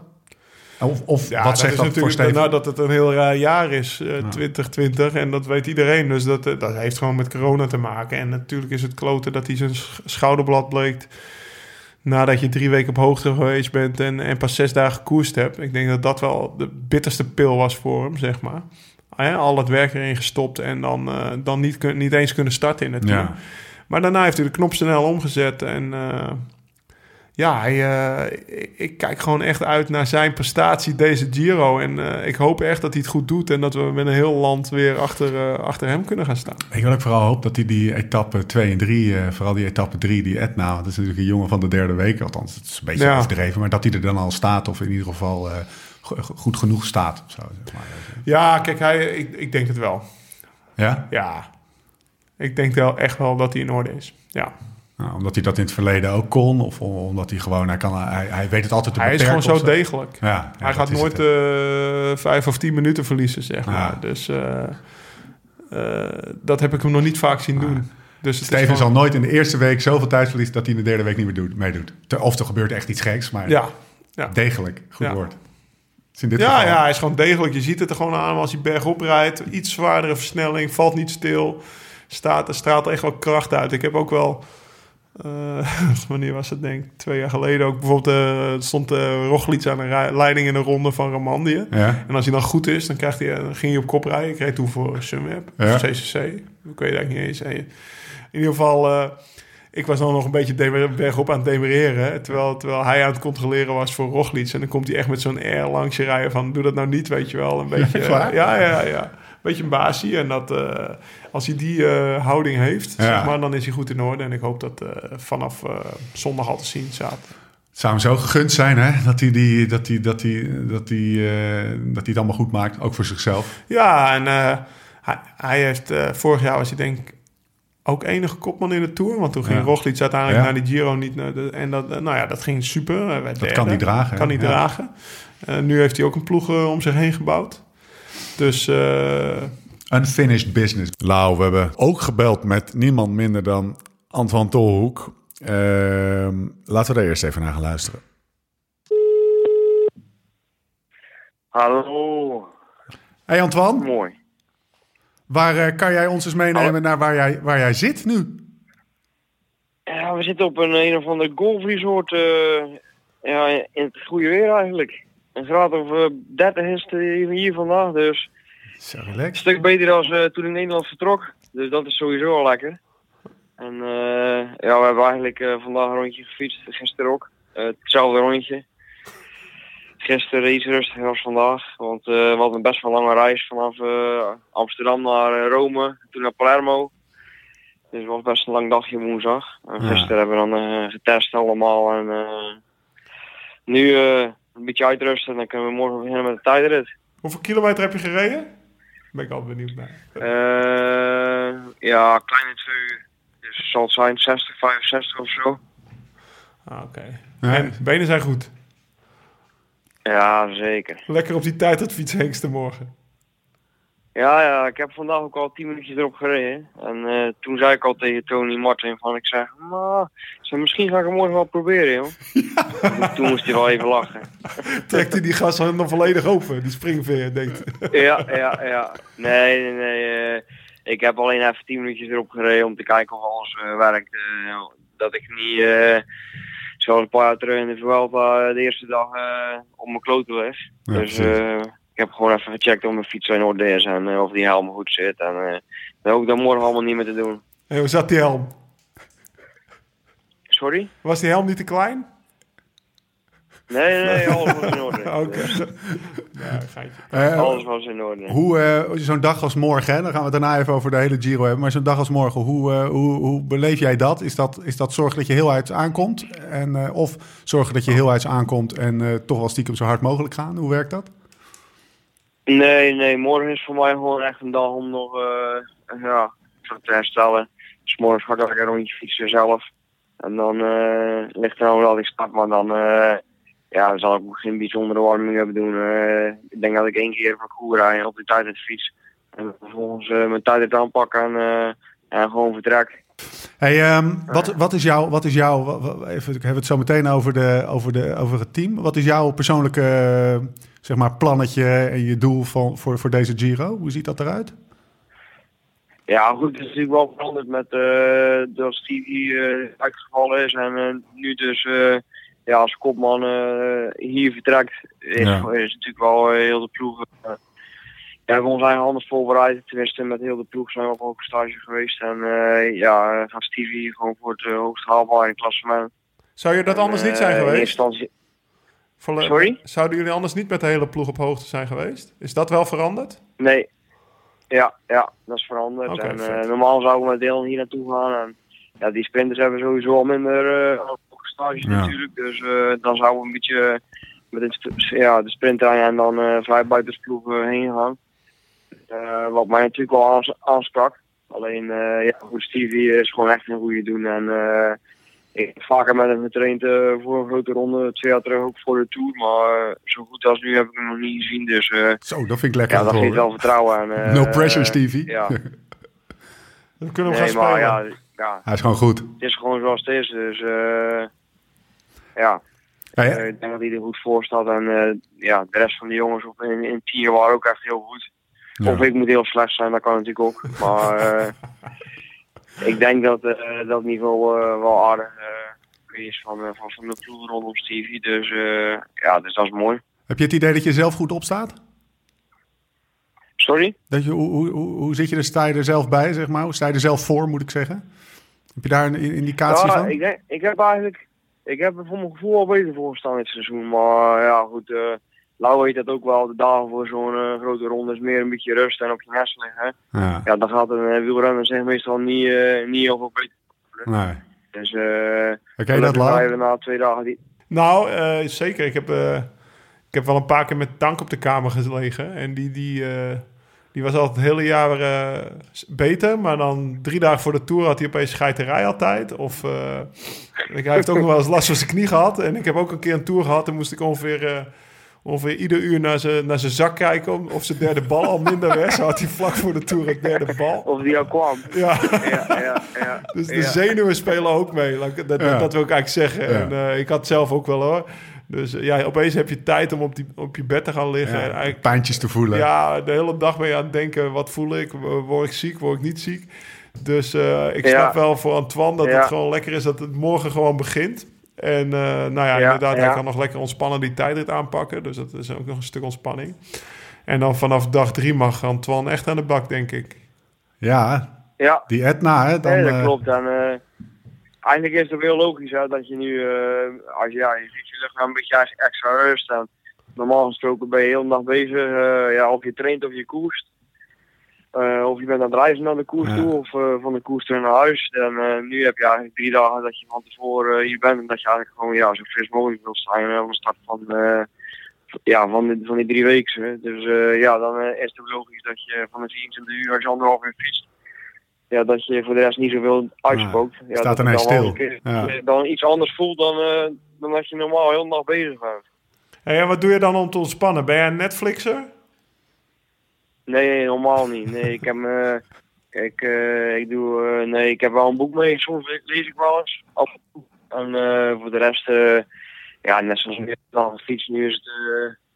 Of, of Ja, wat zegt is dat voor natuurlijk Steven? nou, dat het een heel raar jaar is, eh 2020. En dat weet iedereen. Dus dat, dat heeft gewoon met corona te maken. En natuurlijk is het kloten dat hij zijn sch- schouderblad bleekt... nadat je drie weken op hoogte geweest bent... en, en pas zes dagen gekoerst hebt. Ik denk dat dat wel de bitterste pil was voor hem, zeg maar. Ah al het werk erin gestopt en dan, eh, dan niet, kun- niet eens kunnen starten in het team. Ja. Maar daarna heeft hij de knop snel omgezet en... eh, ja, hij, eh, ik, kijk gewoon echt uit naar zijn prestatie deze Giro. En eh, ik hoop echt dat hij het goed doet en dat we met een heel land weer achter, eh, achter hem kunnen gaan staan. Ik wil ook vooral hoop dat hij die etappe 2 en 3, eh, vooral die etappe 3, die Etna, dat is natuurlijk een jongen van de derde week, althans, het is een beetje Ja. overdreven, maar dat hij er dan al staat, of in ieder geval go- goed genoeg staat. Zo, zeg maar. Ja, kijk, hij, ik, ik denk het wel. Ja? Ja, ik denk wel echt wel dat hij in orde is. Ja. Nou, omdat hij dat in het verleden ook kon, of om- omdat hij gewoon, hij, kan, hij, hij weet het altijd te Hij is gewoon zo degelijk. Ja, ja, hij gaat nooit het, eh, vijf of tien minuten verliezen, zeg Ja. maar. Dus eh, eh, dat heb ik hem nog niet vaak zien doen. Dus Steven zal nooit in de eerste week zoveel tijd verliezen dat hij in de derde week niet meer doet, meedoet. Of er gebeurt echt iets geks, maar Ja, ja. degelijk, goed Ja. woord. Dus in dit Ja, geval- ja, hij is gewoon degelijk. Je ziet het er gewoon aan als hij bergop rijdt. Iets zwaardere versnelling, valt niet stil. Staat, er straalt echt wel kracht uit. Ik heb ook wel... eh, wanneer was het denk ik? Twee jaar geleden ook. Bijvoorbeeld eh, stond uh, Roglic aan de rij- leiding in de ronde van Romandie. Ja. En als hij dan goed is, dan, krijgt hij, dan ging hij op kop rijden. Ik reed toen voor Sunweb, Ja. of CCC. Ik weet eigenlijk niet eens. En in ieder geval, ik was dan nog een beetje demer- bergop aan het demereren. Terwijl, terwijl hij aan het controleren was voor Roglic. En dan komt hij echt met zo'n air langs je rijden van... doe dat nou niet, weet je wel. Een beetje, eh, ja, ja, ja. Beetje een baasie. En dat, eh, als hij die eh, houding heeft, Ja. zeg maar, dan is hij goed in orde. En ik hoop dat eh, vanaf zondag al te zien staat. Het zou hem zo gegund zijn, hè? Dat hij, die, dat hij, dat hij, dat hij, dat hij het allemaal goed maakt, ook voor zichzelf. Ja, en hij, hij heeft vorig jaar was hij denk ik ook enige kopman in de Tour. Want toen ging Ja. Roglic uiteindelijk Ja. naar die Giro niet naar de, En dat, nou ja, dat ging super. Dat derde. kan hij dragen? Kan hij Ja. dragen. Nu heeft hij ook een ploeg om zich heen gebouwd. Dus eh, Unfinished business. Lau, we hebben ook gebeld met niemand minder dan Antoine Tolhoek. Ehm, laten we er eerst even naar gaan luisteren. Hallo, Hey Antoine, mooi. waar eh, kan jij ons eens meenemen Hallo. naar waar jij, waar jij zit nu? Ja, we zitten op een een of ander golfresort eh, ja, in het goede weer eigenlijk. Een graad of eh, 30 is het hier vandaag, dus Zo een stuk beter dan eh, toen ik Nederland vertrok. Dus dat is sowieso al lekker. En eh, ja, we hebben eigenlijk eh, vandaag een rondje gefietst, gisteren ook. Eh, hetzelfde rondje. Gisteren iets rustiger als vandaag, want eh, we hadden een best wel lange reis vanaf eh, Amsterdam naar eh, Rome, toen naar Palermo. Dus het was best een lang dagje woensdag. En Ja. gisteren hebben we dan eh, getest allemaal en eh, nu eh, een beetje uitrusten en dan kunnen we morgen beginnen met de tijdrit. hoeveel kilometer heb je gereden? Daar ben ik altijd benieuwd naar. Eh, ja, kleine twee uur. Dus het zal het zijn 60, 65 of zo. Ah, Oké. Ja. En benen zijn goed. Ja, zeker. Lekker op die tijd dat fietshengsten morgen. Ja, ja, ik heb vandaag ook al 10 minuutjes erop gereden. En eh, toen zei ik al tegen Tony Martin van, ik zeg, maar, misschien ga ik het morgen wel proberen, joh. Toen- Toen moest hij wel even lachen. Trekt hij die gas dan volledig open, die springveer, denkt. Ja, ja, ja. Nee, nee, nee. eh, ik heb alleen even 10 minuutjes erop gereden om te kijken of alles eh, werkt. dat ik niet, zoals een paar jaar terug in de Vuelta de eerste dag op mijn kloten lig. Ja, dus eh, heb gewoon even gecheckt of mijn fiets in orde is en eh, of die helm goed zit. En eh dat hoef ik dan morgen allemaal niet meer te doen. Hey, hoe zat die helm? Sorry? Was die helm niet te klein? Nee, nee, alles was in orde. Oké. Ja. Eh, alles was in orde. hoe, zo'n dag als morgen, hè, dan gaan we het daarna even over de hele Giro hebben. Maar zo'n dag als morgen, hoe, hoe, hoe beleef jij dat? Is, dat? is dat zorgen dat je heel uit aankomt? En, of zorgen dat je heel uit aankomt en toch wel stiekem zo hard mogelijk gaan? Hoe werkt dat? Nee, nee, morgen is voor mij gewoon echt een dag om nog eh, ja, te herstellen. Dus morgen ga ik lekker een rondje fietsen zelf. En dan eh, ligt er dan wel dat ik start, maar dan, eh, ja, dan zal ik ook geen bijzondere warming-up doen. Eh, ik denk dat ik één keer parcours rijd op de tijdritfiets. En vervolgens mijn tijdrit aanpakken en, en gewoon vertrek. Hey, ehm, wat, wat is jouw, wat is jouw even, ik heb het zo meteen over, de, over, de, over het team. Wat is jouw persoonlijke zeg maar, plannetje en je doel van, voor, voor deze Giro? Hoe ziet dat eruit? Ja, goed, het is natuurlijk wel veranderd met uh, dat Stevie uh, uitgevallen is en uh, nu dus ja, als kopman hier vertrekt, is, Ja. is natuurlijk wel heel de ploeg. ja, we eigen anders voorbereid. Tenminste, met heel de ploeg zijn we op hoge stage geweest. En ja, gaat Stevie gewoon voor het hoogst het klassement. Zou je dat anders niet zijn Eh, in geweest? eerste instantie- Volle- Sorry? Zouden jullie anders niet met de hele ploeg op hoogte zijn geweest? Is dat wel veranderd? Nee. Ja, ja, dat is veranderd. En, eh, normaal zouden we met Dylan hier naartoe gaan. En, ja, die sprinters hebben sowieso al minder uh, stages Ja. natuurlijk. Dus eh, dan zouden we een beetje met ja, de sprinttrein en dan eh vrij buitensploeg eh, heen gaan. Eh, wat mij natuurlijk wel aans- aansprak. Alleen, eh, ja, goed, Stevie is gewoon echt een goede doen. En eh, ik heb vaker met hem getraind eh, voor een grote ronde. Twee jaar terug ook voor de Tour. Maar eh, zo goed als nu heb ik hem nog niet gezien. Dus eh, Zo, dat vind ik lekker ja, dat geeft wel vertrouwen aan. eh, No pressure, Stevie. Ja, We kunnen hem nee, gaan maar spelen. ja, ja, Hij is gewoon goed. het is gewoon zoals het is. Dus eh, ja, Ja, ja. ik denk dat hij er goed voor staat. En eh, ja, de rest van de jongens op in, in team waren ook echt heel goed. Ja. Of ik moet heel slecht zijn, dat kan natuurlijk ook. Maar eh, ik denk dat eh, dat niveau eh, wel aardig eh, is van, van, van de ploeg rondom Stevie. Dus ja, dus dat is mooi. Heb je het idee dat je zelf goed opstaat? Sorry? Dat je, hoe, hoe, hoe, zit je er, sta je er zelf bij, zeg maar? Hoe sta je er zelf voor, moet ik zeggen? Heb je daar een indicatie Ja, van? ik, denk, ik heb eigenlijk, ik heb er voor mijn gevoel al beter voor gestaan dit seizoen. Maar ja, goed, Lau weet dat ook wel. De dagen voor zo'n eh, grote ronde is meer een beetje rust en op je nest liggen. Ja, Ja, dan gaat een uh, wielrenner zich meestal niet, eh, niet heel veel beter. nee. Dus eh Oké, dat na twee dagen die... Nou, eh, zeker. Ik heb, eh, ik heb wel een paar keer met Dank op de kamer gelegen. En die, die, eh, die was altijd het hele jaar eh, beter. Maar dan drie dagen voor de Tour had hij opeens scheiterij altijd. Of eh, ik, hij heeft ook nog wel eens last van zijn knie gehad. En ik heb ook een keer een Tour gehad. En moest ik ongeveer... Ongeveer ieder uur naar zijn, naar zijn zak kijken om- of zijn derde bal al minder werd. Zo had hij vlak voor de Tour een derde bal. Of die al kwam. Ja, ja, ja, ja. dus de ja. zenuwen spelen ook mee. Dat, Ja. dat wil ik eigenlijk zeggen. Ja. En, eh, ik had het zelf ook wel hoor. Dus eh, ja, opeens heb je tijd om op, die, op je bed te gaan liggen. En eigenlijk, pijntjes te voelen. ja, de hele dag ben je aan het denken, wat voel ik? Word ik ziek? Word ik niet ziek? Dus eh, ik Ja. snap wel voor Antoine dat Ja. het gewoon lekker is dat het morgen gewoon begint. En eh, nou ja, Ja, inderdaad, hij ja. kan nog lekker ontspannen die tijdrit aanpakken. Dus dat is ook nog een stuk ontspanning. En dan vanaf dag drie mag Antoine echt aan de bak, denk ik. Ja, Ja, die Etna, hè? Dan, nee, dat eh, klopt. En eh, eigenlijk is het heel logisch hè, dat je nu, eh, als je, ja, je ziet je lichaam een beetje extra rust. En normaal gesproken ben je heel de dag bezig, eh, ja, of je traint of je koerst. Eh, of je bent aan het reizen naar de koers Ja. toe of eh, van de koers terug naar huis. En eh, nu heb je eigenlijk drie dagen dat je van tevoren hier bent en dat je eigenlijk gewoon ja, zo fris mogelijk wil zijn eh, van de start van, ja, van, die, van die drie weken. Dus ja, dan is het ook logisch dat je van de 24 uur als je anderhalf uur fietst, ja, dat je voor de rest niet zoveel uitspookt. Ja, staat dat ineens het dan stil. keer- Ja. Dan iets anders voelt dan, dan dat je normaal heel de dag bezig bent. Hey, en wat doe je dan om te ontspannen? Ben jij een Netflixer? Nee, normaal niet. Nee, ik heb eh, ik, eh, ik doe, eh, nee, ik heb wel een boek mee. Soms le- lees ik wel eens. Af en. En eh, voor de rest, eh, ja, net zoals nu dan fiets. Nu is het,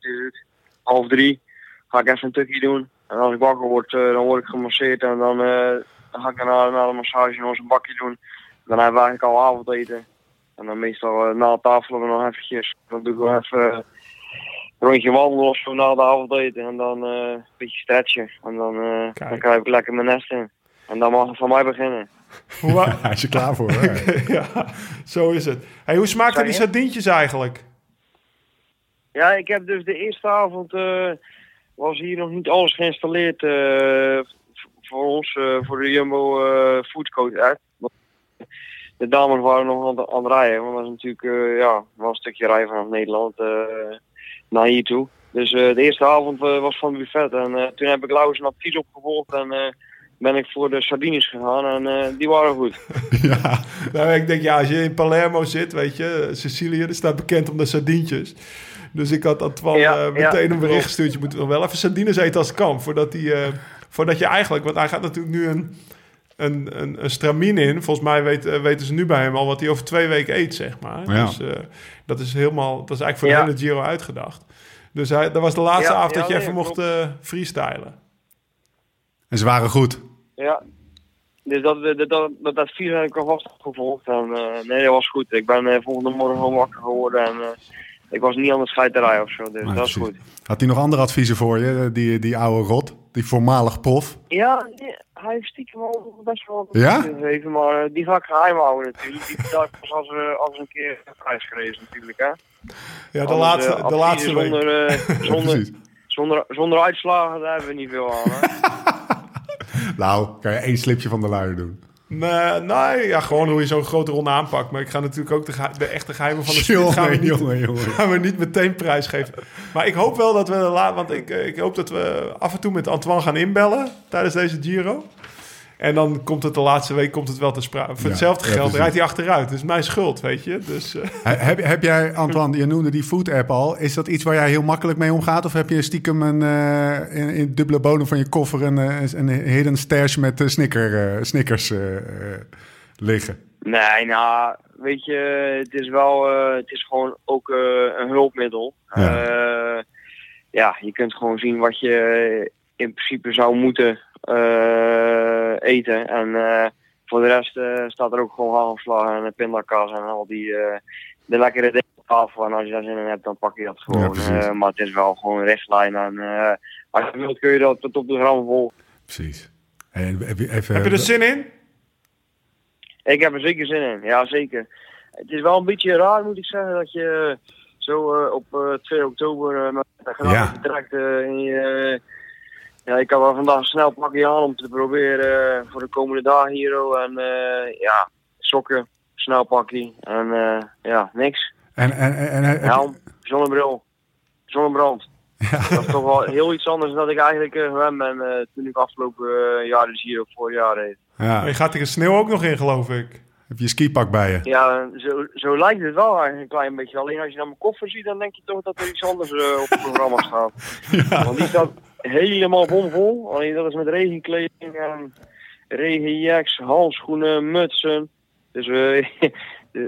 eh, half drie. Ga ik even een tukje doen. En als ik wakker word, eh, dan word ik gemasseerd. En dan, eh, ga ik naar, naar de massage eens een bakje doen. Dan hebben we eigenlijk al avondeten. En dan meestal eh, na tafel nog eventjes. Dan doe ik wel even eh, rondje wandelen of zo na de avondeten. En dan eh, een beetje stretchen. En dan, eh dan kruip ik lekker mijn nest in. En dan mag het van mij beginnen. Hoe, Hij is er klaar voor. Hè? ja, zo is het. Hey, hoe smaakten die sardientjes eigenlijk? Ja, ik heb dus de eerste avond eh, was hier nog niet alles geïnstalleerd eh, voor ons, eh, voor de Jumbo eh Foodcoat. De dames waren nog aan, het- rijden, want dat is natuurlijk eh, ja, wel een stukje rijden vanaf Nederland eh, naar hier toe. Dus eh, de eerste avond eh, was van buffet en eh, toen heb ik Lauwers een advies opgevolgd en ben ik voor de sardines gegaan en die waren goed. ja. Nou, ik denk, ja, als je in Palermo zit, weet je, Sicilië, dat staat bekend om de sardientjes. Dus ik had Antoine Ja, ja, meteen een bericht gestuurd. Je moet nog wel even sardines eten als het kan. Voordat, die, voordat je eigenlijk, want hij gaat natuurlijk nu een, een, een, een stramine in. Volgens mij weet, eh, weten ze nu bij hem al wat hij over twee weken eet, zeg maar. Ja. Dus eh, dat is helemaal, dat is eigenlijk voor Ja. de hele Giro uitgedacht. Dus hij, dat was de laatste Ja, avond ja, dat je nee, even mocht klopt. eh freestylen. En ze waren goed. Ja. Dus dat, dat, dat, dat advies heb ik alvast gevolgd. En eh, nee, dat was goed. Ik ben volgende morgen gewoon wakker geworden en eh, ik was niet aan de scheiterij of zo. Dus Nee, dat is goed. Had hij nog andere adviezen voor je, die, die oude rot? Die voormalig prof. Ja, nee, hij heeft stiekem al best wel wat Ja? gegeven, maar eh, die ga ik geheim houden natuurlijk. Die ik pas als we als een keer een prijs gerezen natuurlijk, hè. Ja, de Anders, laatste, eh, de laatste week. Zonder, eh, zonder, zonder, zonder uitslagen, daar hebben we niet veel aan, hè. Nou, kan je één slipje van de luier doen. Nee, nee, ja, gewoon hoe je zo'n grote ronde aanpakt. Maar ik ga natuurlijk ook de, de echte geheimen van de sport gaan we, niet, jongen, jongen. gaan we niet meteen prijsgeven. Maar ik hoop wel dat we laat, want ik, eh, ik hoop dat we af en toe met Antoine gaan inbellen tijdens deze Giro. En dan komt het de laatste week komt het wel te sprake. Voor Ja, hetzelfde ja, geld precies. rijdt hij achteruit. Dus mijn schuld, weet je. Dus, eh, He- Heb, heb jij, Antoine, je noemde die food app al. Is dat iets waar jij heel makkelijk mee omgaat? Of heb je stiekem een, eh, in, in dubbele bodem van je koffer een, eh, een hidden stash met snicker, eh, Snickers liggen? Nee, nou, weet je, het is wel, eh, het is gewoon ook eh, een hulpmiddel. Ja. Je kunt gewoon zien wat je in principe zou moeten eten. En eh, voor de rest eh, staat er ook gewoon hagelslag en pindakaas en al die, eh, de lekkere dingen op tafel. En als je daar zin in hebt, dan pak je dat gewoon. Eh, maar het is wel gewoon een richtlijn. En eh, als je wilt kun je dat tot op de gram volgen. Precies. Heb je, even, heb je er zin in? Ik heb er zeker zin in, ja zeker. Het is wel een beetje raar moet ik zeggen dat je zo eh, op eh, 2 oktober uh, met de Ja. eh, en je, eh, ja, ik kan wel vandaag een snel pakje aan om te proberen eh, voor de komende dagen hier. oh, En eh, ja, sokken, snel pakje en eh, ja, niks. En, en, en, en- Helm, zonnebril, zonnebrand. Dat is toch wel heel iets anders dan dat ik eigenlijk gewend ben eh, toen ik afgelopen jaar dus hier op vorig jaar reed. ja, Maar je gaat er de sneeuw ook nog in, geloof ik. heb je je skipak bij je? Ja, zo, zo lijkt het wel eigenlijk een klein beetje. Alleen als je naar mijn koffer ziet, dan denk je toch dat er iets anders op het programma staat. Want die staat helemaal bomvol. Alleen dat is met regenkleding en regenjacks, handschoenen, mutsen. Dus eh,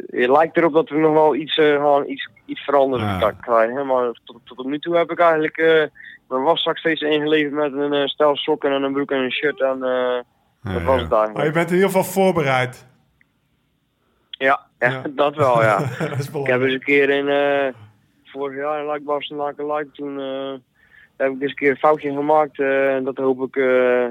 het lijkt erop dat we nog wel iets, gaan, iets, iets veranderen Ja. krijgen. Maar tot, tot op nu toe heb ik eigenlijk eh, mijn waszak steeds ingeleverd met een eh, stel sokken en een broek en een shirt. En eh, dat was het Maar je eigenlijk. bent in ieder geval voorbereid. Ja, ja, Ja. dat wel ja. dat Ik heb eens een keer in, eh, vorig jaar in Luik Laken Luik, toen eh, heb ik eens een keer een foutje gemaakt. eh, en dat hoop ik, eh,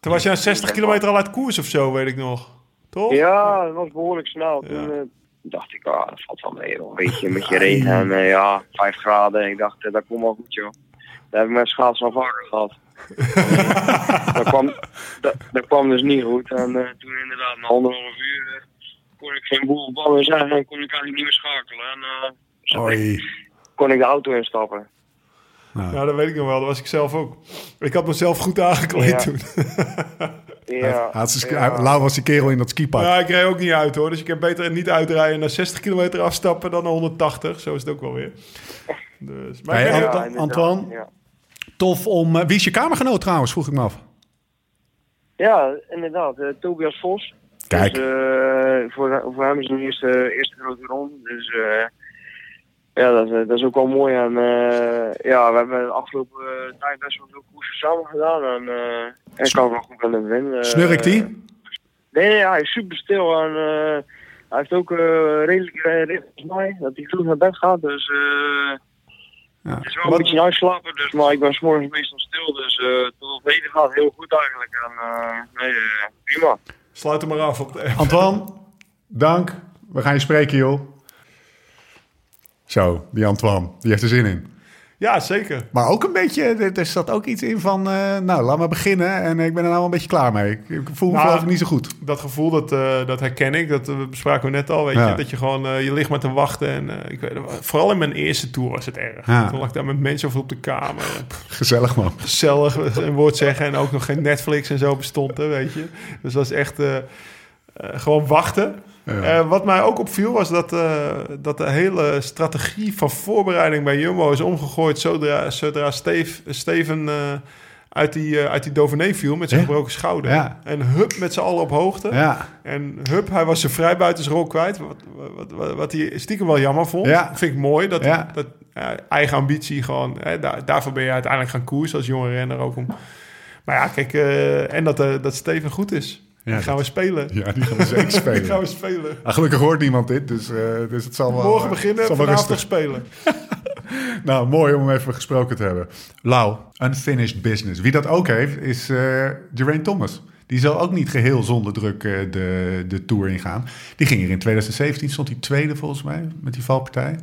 Toen was je aan 60 kilometer al uit koers of zo, weet ik nog. Toch? ja, dat was behoorlijk snel. Toen eh, dacht ik, ah, dat valt wel mee, joh. een beetje met je regen en ja, 5 graden. Ik dacht, dat komt wel goed, joh. Dat heb ik met schaatsen al vaker gehad. dat, kwam, dat, dat kwam dus niet goed. En toen inderdaad, na anderhalf uur, kon ik geen boel ballen zeggen en kon ik eigenlijk niet meer schakelen. En kon ik de auto instappen. Ja, dat weet ik nog wel. Dat was ik zelf ook. Ik had mezelf goed aangekleed Ja. toen. Ja, ja. Lauw was die kerel in dat skipak. Ja, ik reed ook niet uit hoor. Dus ik heb beter niet uitrijden naar 60 kilometer afstappen dan naar 180. Zo is het ook wel weer. Dus, maar Hey, Antoine? Ja. Tof om... eh, wie is je kamergenoot trouwens, vroeg ik me af. Ja, inderdaad. eh, Tobias Vos. Kijk. Dus, eh, voor, voor hem is het eerste, eerste grote ronde. Dus eh, ja, dat, is- dat is ook wel mooi. En eh, ja, we hebben de afgelopen eh, tijd best wel veel koersen samen gedaan. En eh ik kan wel goed met hem winnen. Snurkt die? Nee, nee, hij is super stil. En eh, hij heeft ook eh, redelijk eh, redelijk als mij dat hij vroeg naar bed gaat. Dus eh Ja. het is wel een beetje uitslapen. Dus, maar ik ben 's morgens meestal stil. Dus eh tot op heden gaat het heel goed eigenlijk. En eh, nee, eh, prima. Sluit hem maar af op de Antoine, dank. We gaan je spreken, joh. Zo, die Antoine, die heeft er zin in. Ja, zeker. Maar ook een beetje, er, zat ook iets in van, eh, nou, laat maar beginnen. En ik ben er nou wel een beetje klaar mee. Ik, voel me Nou, niet zo goed. Dat gevoel, dat, eh, dat herken ik. Dat eh, bespraken we net al, weet Ja. je. Dat je gewoon, eh, je ligt maar te wachten. En eh, ik weet, vooral in mijn eerste tour was het erg. Ja. Toen lag ik daar met mensen over op de kamer. Gezellig, man. Gezellig een woord zeggen. En ook nog geen Netflix en zo bestond, hè, weet je. Dus dat is echt eh, eh, gewoon wachten. Ja. Eh, wat mij ook opviel was dat, eh, dat de hele strategie van voorbereiding bij Jumbo is omgegooid zodra, zodra Steve, Steven eh, uit, die, uit die Dauphiné viel met zijn gebroken schouder. Ja. En hup met z'n allen op hoogte. Ja, En hup, hij was zijn vrijbuitersrol kwijt. Wat, wat, wat, wat hij stiekem wel jammer vond. Vind ik mooi. Dat, dat eigen ambitie gewoon. Hè, daar, daarvoor ben je uiteindelijk gaan koersen als jonge renner ook om. Maar ja, kijk, en dat, dat Steven goed is. Ja, die gaan we spelen. ja die gaan we zeker Die gaan spelen. we spelen. Ah, gelukkig hoort niemand dit, dus, eh, dus het zal wel... Morgen eh, beginnen, zal vanavond spelen. Nou, mooi om hem even gesproken te hebben. Lau, unfinished business. Wie dat ook heeft, is eh Geraint Thomas. Die zal ook niet geheel zonder druk de, de Tour ingaan. Die ging er in 2017, stond hij tweede volgens mij, met die valpartij.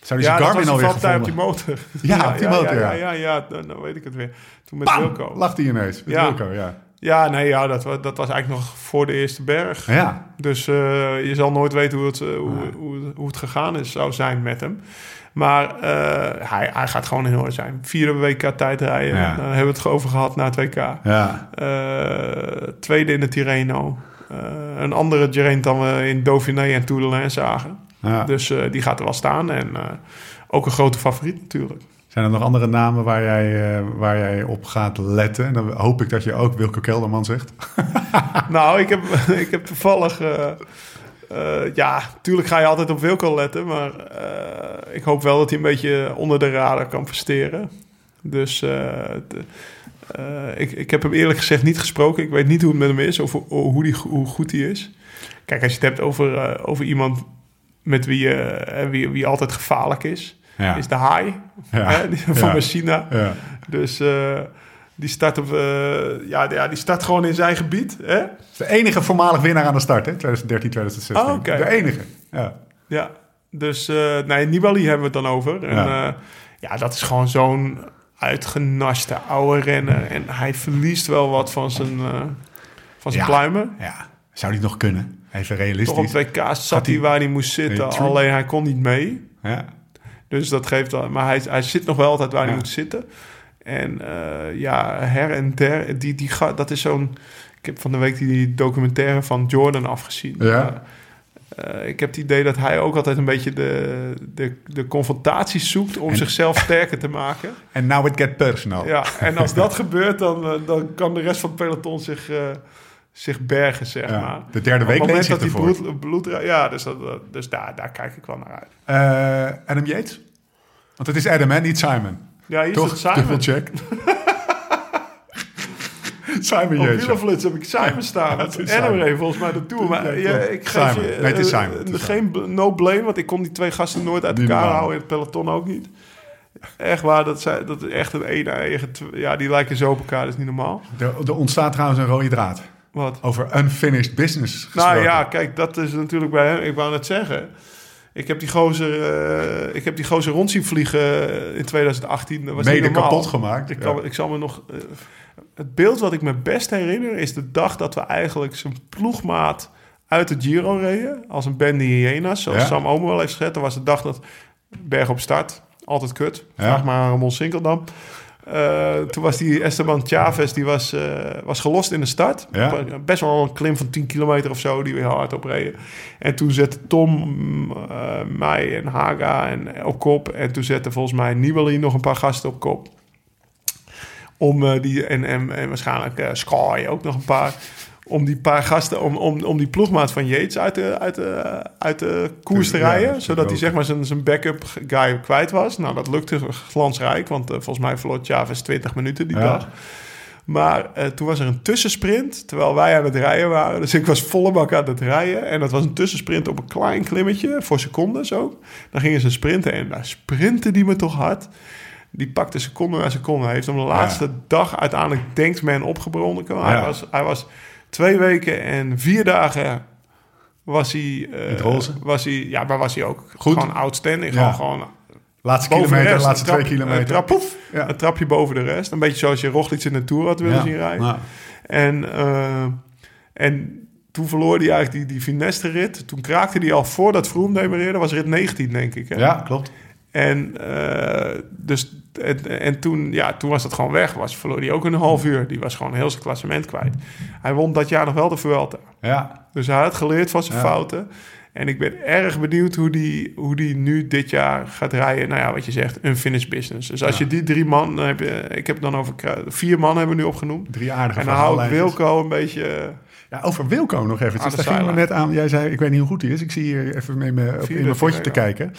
Zou die Ja, zijn Garmin alweer valpartij op gevonden? die motor. Ja, op die motor, Ja, ja. ja, ja, dan, dan weet ik het weer. Toen met! Wilco. Lacht hij ineens. Met Ja. Wilco, ja. Ja, nee, ja, dat, dat was eigenlijk nog voor de eerste berg. Ja, Dus eh, je zal nooit weten hoe het, eh, hoe, hoe, hoe het gegaan is, zou zijn met hem. Maar eh, hij, hij gaat gewoon in orde zijn. Vierde WK tijd rijden. Ja. Daar hebben we het over gehad na het WK. ja. Tweede in de Tirreno. Een andere Geraint dan we in Dauphiné en Tour de Lens zagen. ja. Dus die gaat er wel staan. En ook een grote favoriet natuurlijk. Zijn er nog andere namen waar jij, eh, waar jij op gaat letten? En dan hoop ik dat je ook Wilco Kelderman zegt. nou, ik heb, ik heb toevallig... eh, eh, ja, natuurlijk ga je altijd op Wilco letten. Maar ik hoop wel dat hij een beetje onder de radar kan presteren. Dus ik, ik heb hem eerlijk gezegd niet gesproken. Ik weet niet hoe het met hem is of hoe, die, hoe goed hij is. Kijk, als je het hebt over, over iemand met wie, wie, wie altijd gevaarlijk is... Ja. is de hè, die- van. Ja. Dus eh, die, start op, eh, ja, ja, die start gewoon in zijn gebied. Hè? Is de enige voormalig winnaar aan de start, hè? 2013, 2016. Oh, oké. De enige. Ja. Ja, dus eh nee, Nibali hebben we het dan over. En, Ja. dat is gewoon zo'n uitgenaste oude renner. En hij verliest wel wat van zijn, van zijn Ja. pluimen. ja. Zou die nog kunnen? Even Toch realistisch. op WK zat hij waar hij moest zitten, alleen hij kon niet mee. Ja. Dus dat geeft dan, maar hij, hij zit nog wel altijd waar Ja. hij moet zitten. En eh, ja, her en der, die, die, dat is zo'n... Ik heb van de week die documentaire van Jordan afgezien. Ja. Eh, ik heb het idee dat hij ook altijd een beetje de, de, de confrontaties zoekt om En- zichzelf sterker te maken. En now it get personal. Ja, en als dat gebeurt, dan, eh, dan kan de rest van het peloton zich, zich bergen, zeg Ja. maar. De derde week leent zich dat die ervoor. bloed, bloed ja, dus, dat, dus daar, daar kijk ik wel naar uit. Eh, Adam Yates? Want het is Adam, hè? Niet Simon. Ja, hier Toch? is het Simon. Dubbelcheck. Simon Op. Wielerflits heb ik Simon staan. en Simon. reed volgens mij de Tour. Maar Ja, ja, klopt. ik geef Simon. je Nee, het is eh, Simon. Het is geen no blame, want ik kon die twee gasten nooit uit elkaar houden. In het peloton ook niet. Echt waar, dat, zijn, dat is echt een ene eigen... Ja, die lijken zo op elkaar, dat is niet normaal. Er, er ontstaat trouwens een rode draad. Wat? Over unfinished business Nou gesproken. ja, kijk, dat is natuurlijk bij hem. Ik wou net zeggen. Ik heb die gozer, eh, ik heb die gozer rond zien vliegen eh, in 2018. Dat was Mede kapot gemaakt. Ik, Ja. kan, ik zal me nog. eh, het beeld wat ik me best herinner is de dag dat we eigenlijk zijn ploegmaat uit de Giro reden. Als een bende hyena's, zoals Ja. Sam Omer wel heeft gezegd. Dat was de dag dat berg op start. Altijd kut. Ja. Vraag maar aan Ramon Sinkeldam. Eh, toen was die Esteban Chavez, die was, eh, was gelost in de start. Ja. Best wel een klim van 10 kilometer of zo, die we heel hard opreden. En toen zette Tom, eh, mij en Haga en op kop. En toen zette volgens mij Nibali nog een paar gasten op kop. Om die, en, en, en waarschijnlijk Sky ook nog een paar. Om die paar gasten, om, om, om die ploegmaat van Yates uit de, uit de, uit de koers te rijden. dat zodat hij zeg maar zijn, zijn backup guy kwijt was. Nou, dat lukte glansrijk. Want eh, volgens mij verloor Chavez 20 minuten die Ja. dag. Maar eh, toen was er een tussensprint, terwijl wij aan het rijden waren. Dus ik was volle bak aan het rijden. En dat was een tussensprint op een klein klimmetje, voor secondes ook. Dan gingen ze sprinten en daar sprinten die me toch hard. Die pakte seconde na seconde. Hij heeft hem de laatste dag uiteindelijk, denkt men, opgebroken. Hij, was, hij was twee weken en vier dagen was hij... roze? Was hij, ja, maar was hij ook Goed. gewoon outstanding. Ja. Gewoon, gewoon Laatste kilometer, rest. laatste twee kilometer. Een, trap, Poef. Ja. een trapje boven de rest. Een beetje zoals je Roglic in de Tour had willen Ja. zien rijden. Ja. En, eh, en toen verloor hij eigenlijk die, die Fineste-rit. Toen kraakte hij al voordat Vroom demereerde. was rit 19, denk ik. Hè? ja, klopt. En, eh, dus, en, en toen, ja, toen was dat gewoon weg. Was, verloor hij ook een half uur. Die was gewoon heel zijn klassement kwijt. Hij won dat jaar nog wel de Vuelta. Ja. Dus hij had geleerd van zijn Ja. fouten. En ik ben erg benieuwd hoe die, hoe die nu dit jaar gaat rijden. Nou ja, wat je zegt, een finish business. Dus als Ja. je die drie man, dan heb je, ik heb het dan over vier man hebben we nu opgenoemend. Drie aardige En dan hou ik. Wilco een beetje... Ja, over Wilco nog eventjes. de Daar gingen we net aan. Jij zei, ik weet niet hoe goed hij is. Ik zie hier even mee me, op, in mijn fotje te kijken.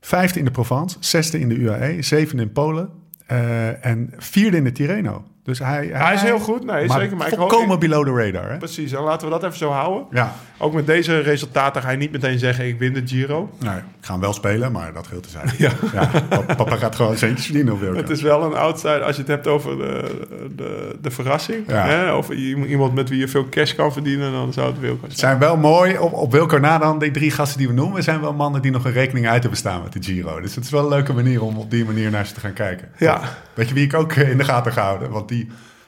Vijfde in de Provence, zesde in de UAE, zevende in Polen eh, en vierde in de Tirreno. Dus hij, Hij is heel goed, nee, maar zeker. Maar ik volkomen below the radar. Hè? Precies, en laten we dat even zo houden. Ja, ook met deze resultaten ga je niet meteen zeggen: ik win de Giro. Nee, ik ga hem wel spelen, maar dat geldt te zijn. Ja. Ja, papa- papa gaat gewoon centjes verdienen op. Het is wel een outside als je het hebt over de, de, de verrassing. Ja. Hè? Of iemand met wie je veel cash kan verdienen, dan zou het Wilco Het zijn. zijn wel mooi, op, op Wilco na dan, die drie gasten die we noemen, zijn wel mannen die nog een rekening uit hebben staan met de Giro. Dus het is wel een leuke manier om op die manier naar ze te gaan kijken. Ja. Weet je wie ik ook eh, in de gaten ga houden? Want die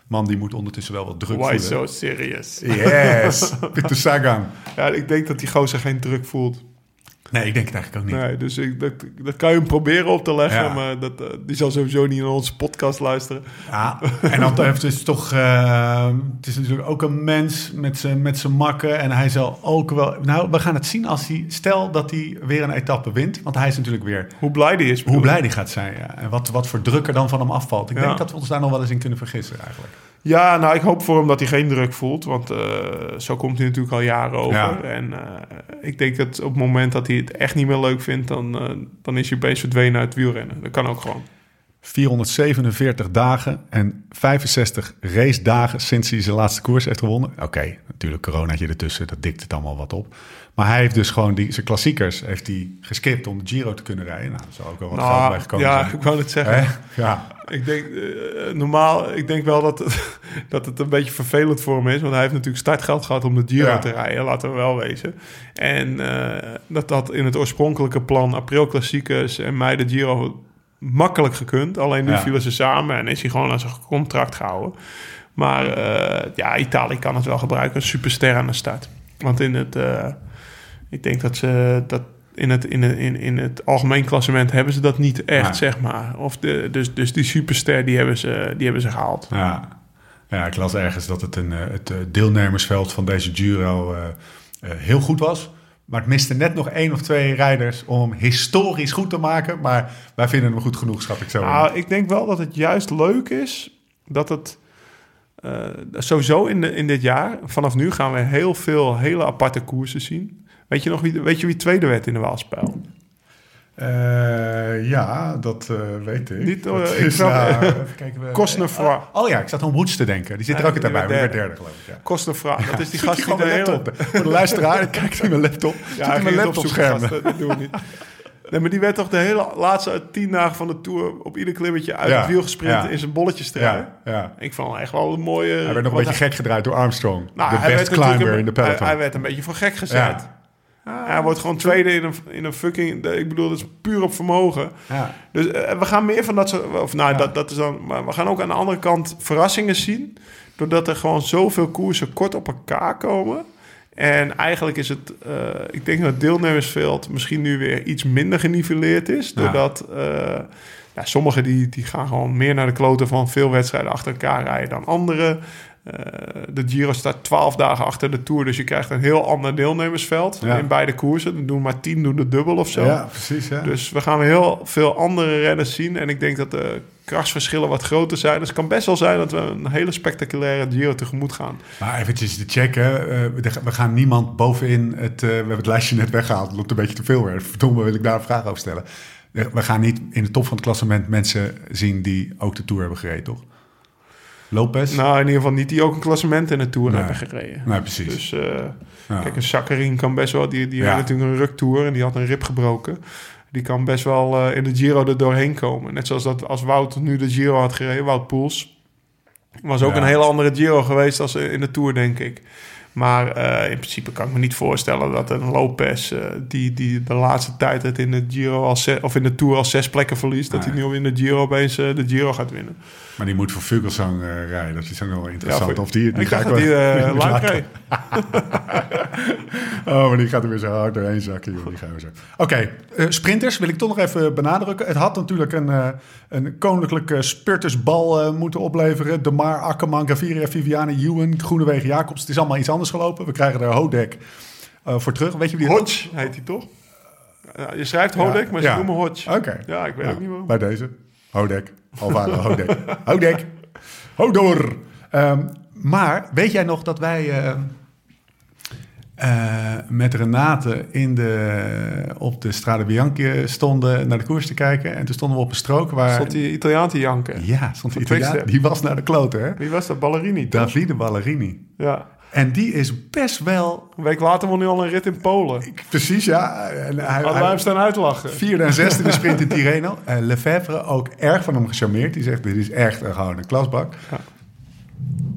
man die moet ondertussen wel wat druk Why voelen. so serious? Yes, Peter Sagan. Ja, ik denk dat die gozer geen druk voelt. Nee, ik denk het eigenlijk ook niet. Nee, dus ik, dat, dat kan je hem proberen op te leggen, Ja. maar dat, eh, die zal sowieso niet naar onze podcast luisteren. Ja, en dan heeft het toch, eh, het is natuurlijk ook een mens met zijn met zijn makken. En hij zal ook wel, nou, we gaan het zien als hij, stel dat hij weer een etappe wint. Want hij is natuurlijk weer, Hoe blij die is. hoe blij die gaat zijn. Ja. En wat, wat voor druk er dan van hem afvalt. Ik Ja. denk dat we ons daar nog wel eens in kunnen vergissen eigenlijk. Ja, nou, ik hoop voor hem dat hij geen druk voelt. Want eh, zo komt hij natuurlijk al jaren over. Ja. En eh, ik denk dat op het moment dat hij het echt niet meer leuk vindt... dan, eh, dan is hij opeens verdwenen uit het wielrennen. Dat kan ook gewoon. 447 dagen en 65 race dagen sinds hij zijn laatste koers heeft gewonnen. Oké, natuurlijk coronaatje ertussen, dat dikt het allemaal wat op. Maar hij heeft dus gewoon die, zijn klassiekers heeft hij geskipt om de Giro te kunnen rijden. Nou, er zal ook wel wat geld bij Nou, gekomen ja, zijn. ik wou het zeggen. Ja, Ik denk, eh, normaal, ik denk wel dat het, dat het een beetje vervelend voor hem is. Want hij heeft natuurlijk startgeld gehad om de Giro Ja. te rijden, laten we wel wezen. En eh, dat dat in het oorspronkelijke plan april klassiekers en mei de Giro makkelijk gekund. Alleen nu Ja. vielen ze samen en is hij gewoon aan zijn contract gehouden. Maar eh, ja, Italië kan het wel gebruiken. Een superster aan de start. Want in het, ik denk dat ze dat in het, in, het, in, in het algemeen klassement hebben ze dat niet echt, zeg maar. Of de, dus, dus die superster, die hebben ze, die hebben ze gehaald. ja. ja, ik las ergens dat het, een, eh, het eh, deelnemersveld van deze Giro eh, eh, heel goed was. Maar het miste net nog één of twee rijders om historisch goed te maken. Maar wij vinden hem goed genoeg, schat ik zo. Nou, ik denk wel dat het juist leuk is dat het sowieso in, de, in dit jaar, vanaf nu gaan we heel veel hele aparte koersen zien. Weet je nog wie, weet je wie tweede werd in de Waalspel? Eh, ja, dat eh, weet ik. Niet, Dat ik snap- kijken, Cosnefroid. Oh, oh ja, ik zat aan Woods te denken. Die zit er ook altijd die bij. werd Die werd derde. geloof ik. Ja. Kostenvraag. Dat is die gast die de hele... laptop. Voor de luisteraar, kijkt in mijn laptop. Ja, hij in mijn laptopscherm. Dat doen we niet. Nee, maar die werd toch de hele laatste tien dagen van de Tour op ieder klimmetje uit Ja, het wiel gesprint ja. in zijn bolletjes. Ja, ja. Ik vond hem echt wel een mooie... Hij werd nog een beetje gek gedraaid door Armstrong. Nou, de best climber in de peloton. Hij, hij werd een beetje voor gek gezet. Hij wordt gewoon tweede in een, in een fucking... Ik bedoel, dat is puur op vermogen. Ja. Dus eh, we gaan meer van dat soort... Of nou, Ja. dat, dat is dan... Maar we gaan ook aan de andere kant verrassingen zien. Doordat er gewoon zoveel koersen kort op elkaar komen. En eigenlijk is het... eh, ik denk dat het deelnemersveld misschien nu weer iets minder geniveleerd is. Doordat... eh, ja, sommigen die, die gaan gewoon meer naar de kloten van veel wedstrijden achter elkaar rijden dan anderen. Eh, de Giro staat 12 dagen achter de Tour, dus je krijgt een heel ander deelnemersveld Ja. in beide koersen. Dan doen maar 10 doen de dubbel of zo. ja, precies. Ja. Dus we gaan heel veel andere renners zien. En ik denk dat de krachtsverschillen wat groter zijn. Dus het kan best wel zijn dat we een hele spectaculaire Giro tegemoet gaan. Maar eventjes te checken. eh, we- gaan niemand bovenin het... eh, we hebben het lijstje net weggehaald. Het loopt een beetje te veel weer. Verdomme, wil ik daar een vraag over stellen. We gaan niet in de top van het klassement mensen zien die ook de Tour hebben gereden, toch? Lopez? Nou, in ieder geval niet die ook een klassement in de Tour Nee. hebben gereden. nee, precies. Dus eh, Ja. kijk, een Sakharin kan best wel... Die, die Ja. had natuurlijk een ruktour en die had een rib gebroken. Die kan best wel eh, in de Giro er doorheen komen. Net zoals dat als Wout nu de Giro had gereden, Wout Poels. Was ook Ja. een hele andere Giro geweest als in de Tour, denk ik. Maar eh, in principe kan ik me niet voorstellen dat een Lopez... eh, die, die de laatste tijd het in de Giro als of in de Tour als zes plekken verliest... dat hij nu in de Giro opeens eh, de Giro gaat winnen. Maar die moet voor Vugelsang eh, rijden. Dat is ook wel interessant. voor- of die, die ik ga ik wel- die uh, lang. Oh, maar die gaat er weer zo hard doorheen zakken. joh. Die gaan we zo. Oké, eh, sprinters wil ik toch nog even benadrukken. Het had natuurlijk een, een koninklijke spurtersbal moeten opleveren. De Mar, Akkerman, Gaviria, Viviane, Ewan, Groenewegen, Jacobs. Het is allemaal iets anders gelopen. We krijgen er Hodek voor terug. Weet je wie Hodge heet hij toch? Je schrijft Hodek, maar ze Ja. noemen Hodge. Oké. Ja, ik weet ook niet waarom. Bij deze. Hodek. Alvaro Hodek. Hodek. Hodor. Ehm, maar weet jij nog dat wij eh, eh, met Renate in de, op de Strade Bianchi stonden naar de koers te kijken. En toen stonden we op een strook waar... Stond die Italiaan te janken. Ja, stond die Italiaan. Die was naar de kloten, hè? Wie was dat? Ballerini, toch? Davide Ballerini. Ja. En die is best wel... Een week later won hij al een rit in Polen. Precies, ja. En hij, Hadden wij hem staan uitlachen. Vierde en zesde in de sprint in Tirreno. Eh Lefebvre ook erg van hem gecharmeerd. Die zegt, dit is echt een, gewoon een klasbak. Ja.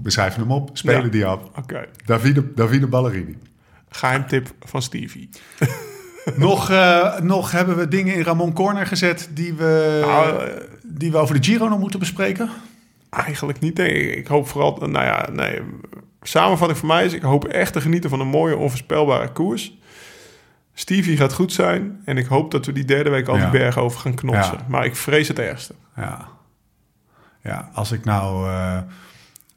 We schrijven hem op, spelen Ja. die af. Oké. Davide, Davide Ballerini. Geheimtip van Stevie. nog, eh, nog hebben we dingen in Ramon Corner gezet die we, Nou, eh, die we over de Giro nog moeten bespreken? Eigenlijk niet. Nee, ik hoop vooral... Nou ja, nee. Samenvatting voor mij is... Ik hoop echt te genieten van een mooie, onvoorspelbare koers. Stevie gaat goed zijn. En ik hoop dat we die derde week al Ja. die bergen over gaan knotsen. Ja. Maar ik vrees het ergste. Ja. ja, als ik nou eh,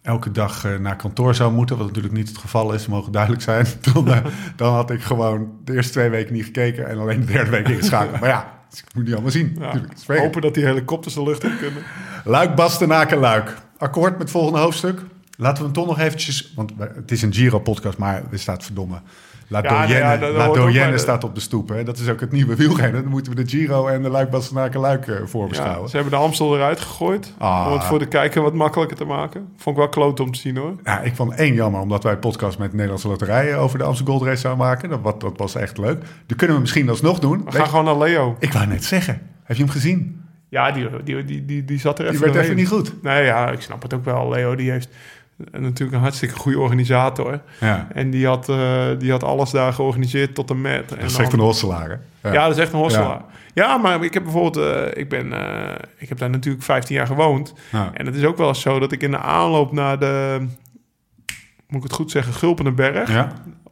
elke dag eh, naar kantoor zou moeten, wat natuurlijk niet het geval is, mogen duidelijk zijn, dan, eh, dan had ik gewoon de eerste twee weken niet gekeken en alleen de derde week ingeschakeld. maar ja, dus ik moet niet allemaal zien. Ja. weg. Hopen dat die helikopters de lucht in kunnen. Luik, Bastenaken, Luik. Akkoord met het volgende hoofdstuk. Laten we hem toch nog eventjes, want we- het is een Giro-podcast, maar er staat verdomme. La Ja, Doyenne, ja, dat- dat La Doyenne staat op de stoep. Hè? Dat is ook het nieuwe wielrennen. Dan moeten we de Giro en de Luik, Bastenaken, Luik eh, Ja, voorbeschouwen. ze hebben de Amstel eruit gegooid. Ah. Om het voor de kijker wat makkelijker te maken. Vond ik wel kloot om te zien hoor. Ja, ik vond één jammer, omdat wij een podcast met de Nederlandse Loterijen over de Amsterdam Gold Race zouden maken. Dat, wat, dat was echt leuk. Die kunnen we misschien alsnog doen. We Weet- gaan gewoon naar Leo. Ik wou net zeggen, heb je hem gezien? Ja, die, die, die, die, die zat er even Die werd even niet goed. Nee, ja, ik snap het ook wel. Leo, die heeft eh, natuurlijk een hartstikke goede organisator. Ja, En die had, eh, die had alles daar georganiseerd tot en met. En dat is dan- echt een hosselaar. Ja, dat is echt een hosselaar. Ja, maar ik heb bijvoorbeeld... eh, ik, ben, eh, ik heb daar natuurlijk 15 jaar gewoond. En het is ook wel eens zo dat ik in de aanloop naar de... Moet ik het goed zeggen? Gulpenenberg.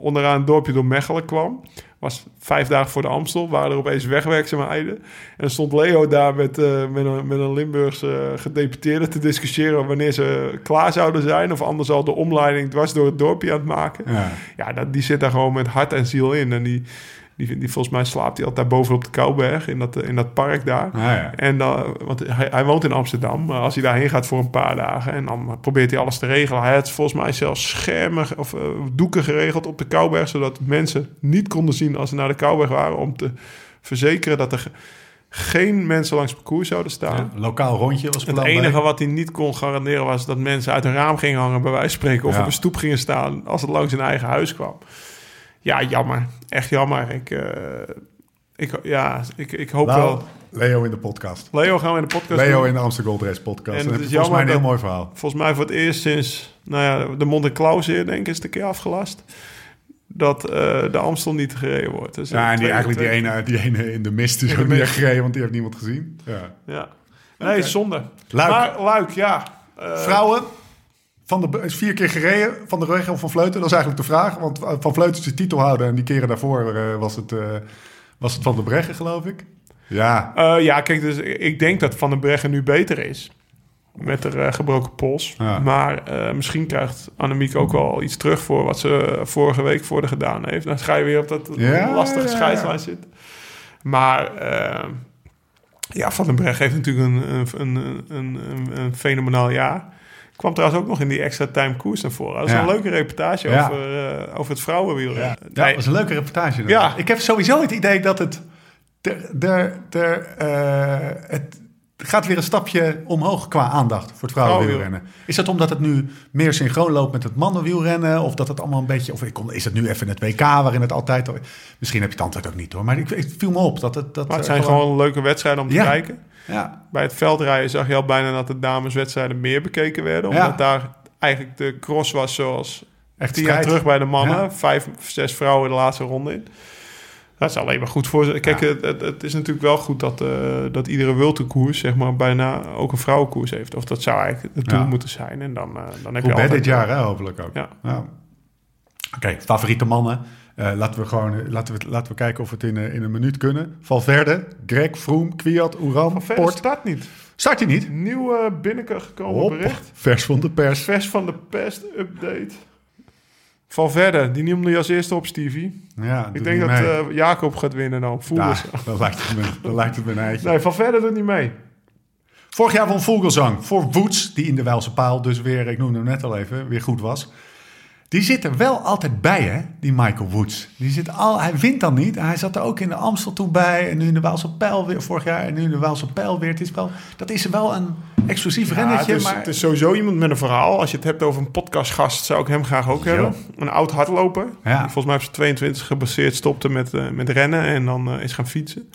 Onderaan een dorpje door Mechelen kwam. Was vijf dagen voor de Amstel. Waren er opeens wegwerkzaamheden. En stond Leo daar met, eh, met, een, met een Limburgse eh, gedeputeerde te discussiëren wanneer ze klaar zouden zijn. Of anders al de omleiding dwars door het dorpje aan het maken. Ja. Ja, dat, die zit daar gewoon met hart en ziel in. En die, die, die volgens mij slaapt hij altijd daar bovenop de Kouberg in dat, eh, in dat park daar. Ah, ja. En dan, want hij, hij woont in Amsterdam. Maar als hij daarheen gaat voor een paar dagen en dan probeert hij alles te regelen. Hij had volgens mij zelfs schermen of eh, doeken geregeld op de Kouberg, zodat mensen niet konden zien als ze naar de Kouberg waren, om te verzekeren dat er ge- geen mensen langs het parcours zouden staan. Ja, Lokaal rondje was Het enige wat hij niet kon garanderen was dat mensen uit een raam gingen hangen, bij wijze van spreken, of Ja. op een stoep gingen staan als het langs hun eigen huis kwam. Ja, jammer. Echt jammer. Ik, eh, ik, ja, ik, ik hoop Nou, wel. Leo in de podcast. Leo gaan we in de podcast Leo doen. in de Amsterdam Gold Race podcast. En is volgens mij een heel mooi verhaal. Volgens mij voor het eerst sinds nou ja, de Monte Clauseer, denk ik, is het een keer afgelast. Dat eh, de Amstel niet gereden wordt. Dus Ja, en die, eigenlijk die ene, die ene in de mist is In de ook niet gereden, want die heeft niemand gezien. Ja. Ja. Nee, zonde. Luik. Maar Luik, ja. Eh, Vrouwen, van de, is vier keer gereden van de of van Vleuten. Dat is eigenlijk de vraag. Want eh, van Vleuten is de titelhouder. En die keren daarvoor eh, was, het, eh, was het van de Breggen, geloof ik. Ja, ja, kijk, dus ik denk dat Van den Breggen nu beter is. Met eh, gebroken pols. Ja. Maar misschien krijgt Annemiek ook wel iets terug voor wat ze vorige week voor de gedaan heeft. Dan ga je weer op dat Ja, lastige ja, scheidslijn zitten. Maar ja, Van den Breggen heeft natuurlijk een, een, een, een fenomenaal jaar. Kwam trouwens ook nog in die extra time koers naar voren. Dat is Ja. een leuke reportage over, eh, over het vrouwenwielrennen. ja. ja Nee, dat was een leuke reportage. Ja. Ja. Ik heb sowieso het idee dat het... Er, er, eh, het gaat weer een stapje omhoog qua aandacht voor het vrouwenwielrennen. Is dat omdat het nu meer synchroon loopt met het mannenwielrennen? Of dat het allemaal een beetje... Of is het nu even het WK waarin het altijd... Misschien heb je het antwoord ook niet hoor. Maar ik, viel me op dat het... Dat maar het zijn gewoon leuke wedstrijden om te Ja. kijken. Ja, Bij het veldrijden zag je al bijna dat de dameswedstrijden meer bekeken werden. Ja. Omdat daar eigenlijk de cross was zoals echt tien jaar terug bij de mannen. Ja. Vijf, zes vrouwen de laatste ronde in. Dat is alleen maar goed voor ze. Kijk, Ja. het, het, het is natuurlijk wel goed dat, eh, dat iedere wiltekoers zeg maar, bijna ook een vrouwenkoers heeft. Of dat zou eigenlijk het doel Ja. moeten zijn. En dan, eh, dan heb je altijd... dit jaar, hè, hopelijk ook. Ja. Oké, favoriete mannen. Eh, laten we gewoon eh, laten we, laten we kijken of we het in, eh, in een minuut kunnen. Valverde, Greg, Froome, Kwiat, verder Port. start niet. Start hij niet? Nieuw eh, binnengekomen bericht. Vers van de pers. Vers van de pest update. Valverde, die noemde je als eerste op, Stevie. Ja, Ik denk dat Jacob gaat winnen dan. Eens. dan lijkt het me, dan lijkt het me een eitje. Nee, Valverde doet niet mee. Vorig jaar won Vogelsang voor Woods, die in de Welse paal dus weer, ik noemde hem net al even, weer goed was. Die zit er wel altijd bij, hè? Die Michael Woods. Die zit al, hij wint dan niet. Hij zat er ook in de Amstel toe bij. En nu in de Waalse Pijl weer vorig jaar. En nu in de Waalse Pijl weer. Het is wel, dat is wel een exclusief Ja, rennetje. het, is, maar het is sowieso iemand met een verhaal. Als je het hebt over een podcastgast, zou ik hem graag ook hebben. Een oud hardloper. Ja. Die volgens mij op zijn 22 gebaseerd stopte met, eh, met rennen en dan eh, is gaan fietsen.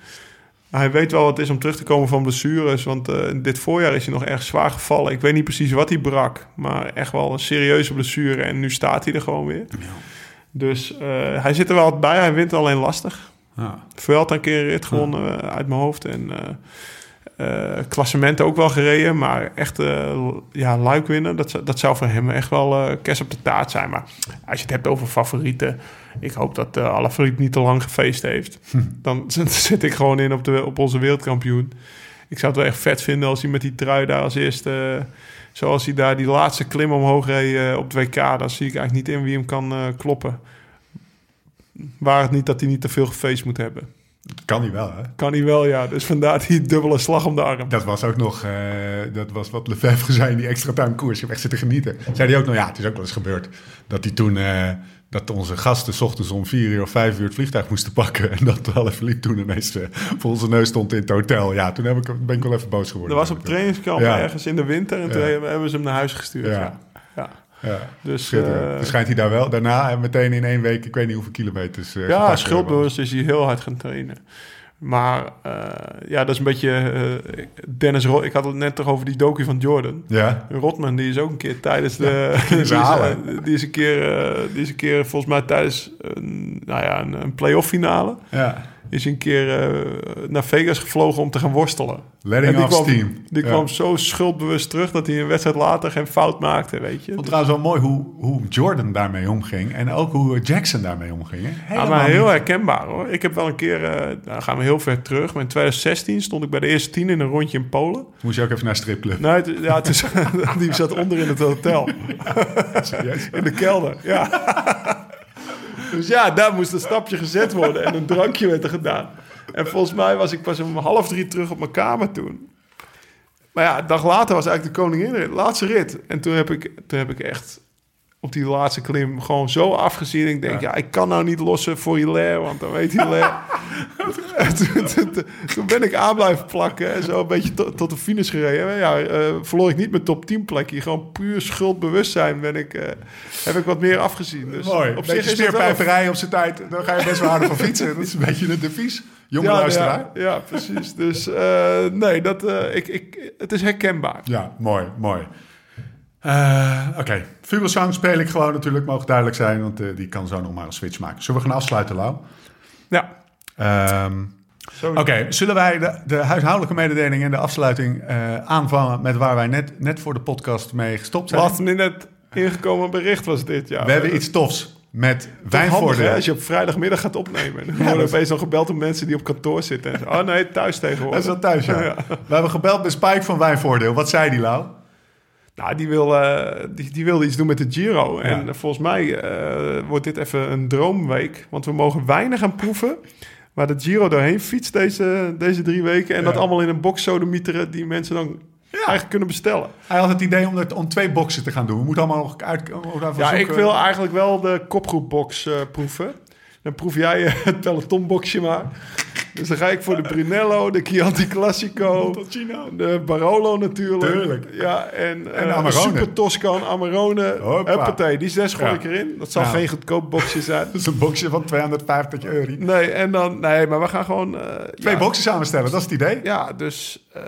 Hij weet wel wat het is om terug te komen van blessures. Want eh, dit voorjaar is hij nog erg zwaar gevallen. Ik weet niet precies wat hij brak. Maar echt wel een serieuze blessure. En nu staat hij er gewoon weer. Dus eh, hij zit er wel bij. Hij wint alleen lastig. ja. Vuelta een keer een rit gewonnen eh, uit mijn hoofd. En klassementen ook wel gereden. Maar echt ja, luik winnen, dat, dat zou voor hem echt wel kerst op de taart zijn. Maar als je het hebt over favorieten. Ik hoop dat uh, Alaphilippe niet te lang gefeest heeft. Dan zit ik gewoon in op, de, op onze wereldkampioen. Ik zou het wel echt vet vinden als hij met die trui daar als eerste... eh, zoals hij daar die laatste klim omhoog reed eh, op het WK. Dan zie ik eigenlijk niet in wie hem kan eh, kloppen. Waar het niet dat hij niet te veel gefeest moet hebben. Kan hij wel, hè? Kan hij wel, ja. Dus vandaar die dubbele slag om de arm. Dat was ook nog, eh, dat was wat Lefebvre zei in die extra time koers. Ik heb echt zitten genieten. Zei hij ook nog, ja, het is ook wel eens gebeurd. Dat hij toen, eh, dat onze gasten 's ochtends om vier uur of vijf uur het vliegtuig moesten pakken. En dat Alaphilippe toen ineens eh, voor onze neus stond in het hotel. Ja, toen heb ik, ben ik wel even boos geworden. Dat was op trainingskamp Ja. ergens in de winter. En toen hebben ze hem naar huis gestuurd. Ja. Ja. Dus eh, Dus schijnt hij daar wel daarna en meteen in één week, ik weet niet hoeveel kilometers. eh, ja, schuldbewust is hij heel hard gaan trainen. Maar eh, ja, dat is een beetje eh, Dennis. Ik had het net toch over die docu van Jordan. Ja, Rotman, die is ook een keer tijdens de. die die, is eh, die is een keer, die is een keer volgens mij tijdens een, nou ja, een, een playoff finale. ja. Is een keer eh, naar Vegas gevlogen om te gaan worstelen. Letting die off kwam, steam. Die Ja. kwam zo schuldbewust terug dat hij een wedstrijd later geen fout maakte, weet je. Vond trouwens wel mooi hoe, hoe Jordan daarmee omging. En ook hoe Jackson daarmee omging. Ja, maar heel niet- herkenbaar hoor. Ik heb wel een keer, eh nou gaan we heel ver terug, maar in 2016 stond ik bij de eerste tien in een rondje in Polen. Moest je ook even naar stripclub. Nee, het, ja, het is, die zat onder in het hotel. In de kelder, ja. Dus ja, daar moest een stapje gezet worden en een drankje werd er gedaan. En volgens mij was ik pas om half drie terug op mijn kamer toen. Maar ja, een dag later was eigenlijk de koningin laatste rit. En toen heb ik, toen heb ik echt op die laatste klim gewoon zo afgezien. Ik denk, ja, ik kan nou niet lossen voor Hilaire, want dan weet Hilaire... En toen, toen- toen- toen ben ik aan blijven plakken en zo een beetje tot, tot de finish gereden. En Ja, eh, verloor ik niet mijn top 10 plekje. Gewoon puur schuldbewustzijn ben ik, eh, heb ik wat meer afgezien. Dus Mooi. op zich is wel... op zijn tijd. Dan ga je best wel harder van fietsen. Dat is een beetje een devies. Jonge luisteraar. Ja, ja, precies. Dus eh, nee, dat, ik, ik, het is herkenbaar. Ja, mooi, mooi. Eh, Oké, Vugelsang speel ik gewoon natuurlijk, mogen duidelijk zijn, want eh, die kan zo nog maar een switch maken. Zullen we gaan afsluiten, Lau? Ja, Ehm. Oké, zullen wij de, de huishoudelijke mededeling en de afsluiting eh, aanvangen met waar wij net, net voor de podcast mee gestopt zijn? Last net ingekomen bericht was dit, ja. We hebben iets tofs met Handig, hè, wijnvoordeel. als je op vrijdagmiddag gaat opnemen. Dan Ja, worden dat- opeens al gebeld door mensen die op kantoor zitten. En zo, oh nee, thuis Dat tegenwoordig. is wel thuis, ja. We hebben gebeld met Spike van Wijnvoordeel. Wat zei die, Lau? Nou, die, wil, eh, die, die wilde iets doen met de Giro. En Ja. eh, volgens mij eh, wordt dit even een droomweek. Want we mogen weinig gaan proeven. Waar de Giro doorheen fietst deze, deze drie weken. En Ja. dat allemaal in een box sodemieteren die mensen dan eigenlijk kunnen bestellen. Hij had het idee om, het, om twee boxen te gaan doen. We moeten allemaal nog uit... Ja, ik zoeken. wil eigenlijk wel de kopgroepbox proeven. Dan proef jij het pelotonboxje maar. Dus dan ga ik voor de Brunello, de Chianti Classico, de Barolo natuurlijk. Tuurlijk. Ja, en, En eh. Super Toscan, Amarone. Huppatee, die zes gooi ik erin. Dat zal Ja. geen goedkoop boxje zijn. Dat is een boxje van 250 euro. Nee, en dan, nee, maar we gaan gewoon... eh, Twee ja, boxen samenstellen, dat is het idee. Ja, dus eh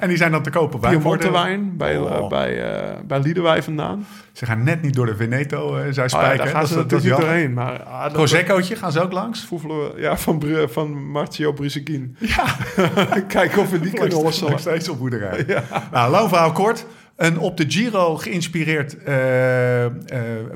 En die zijn dan te kopen bij Piemonte Voordeel. wijn bij, Oh. uh, bij, bij Liederwij vandaan. Ze gaan net niet door de Veneto, eh zij Oh, ja, spijken. daar gaan Dat ze natuurlijk doorheen. Maar ah, Proseccootje, gaan ze ook langs? voelen we, ja, van, van Bruseguin. Ja, Kijken of we die kunnen nog lossen. steeds op boerderij. Nou, lang verhaal kort. Een op de Giro geïnspireerd eh, eh,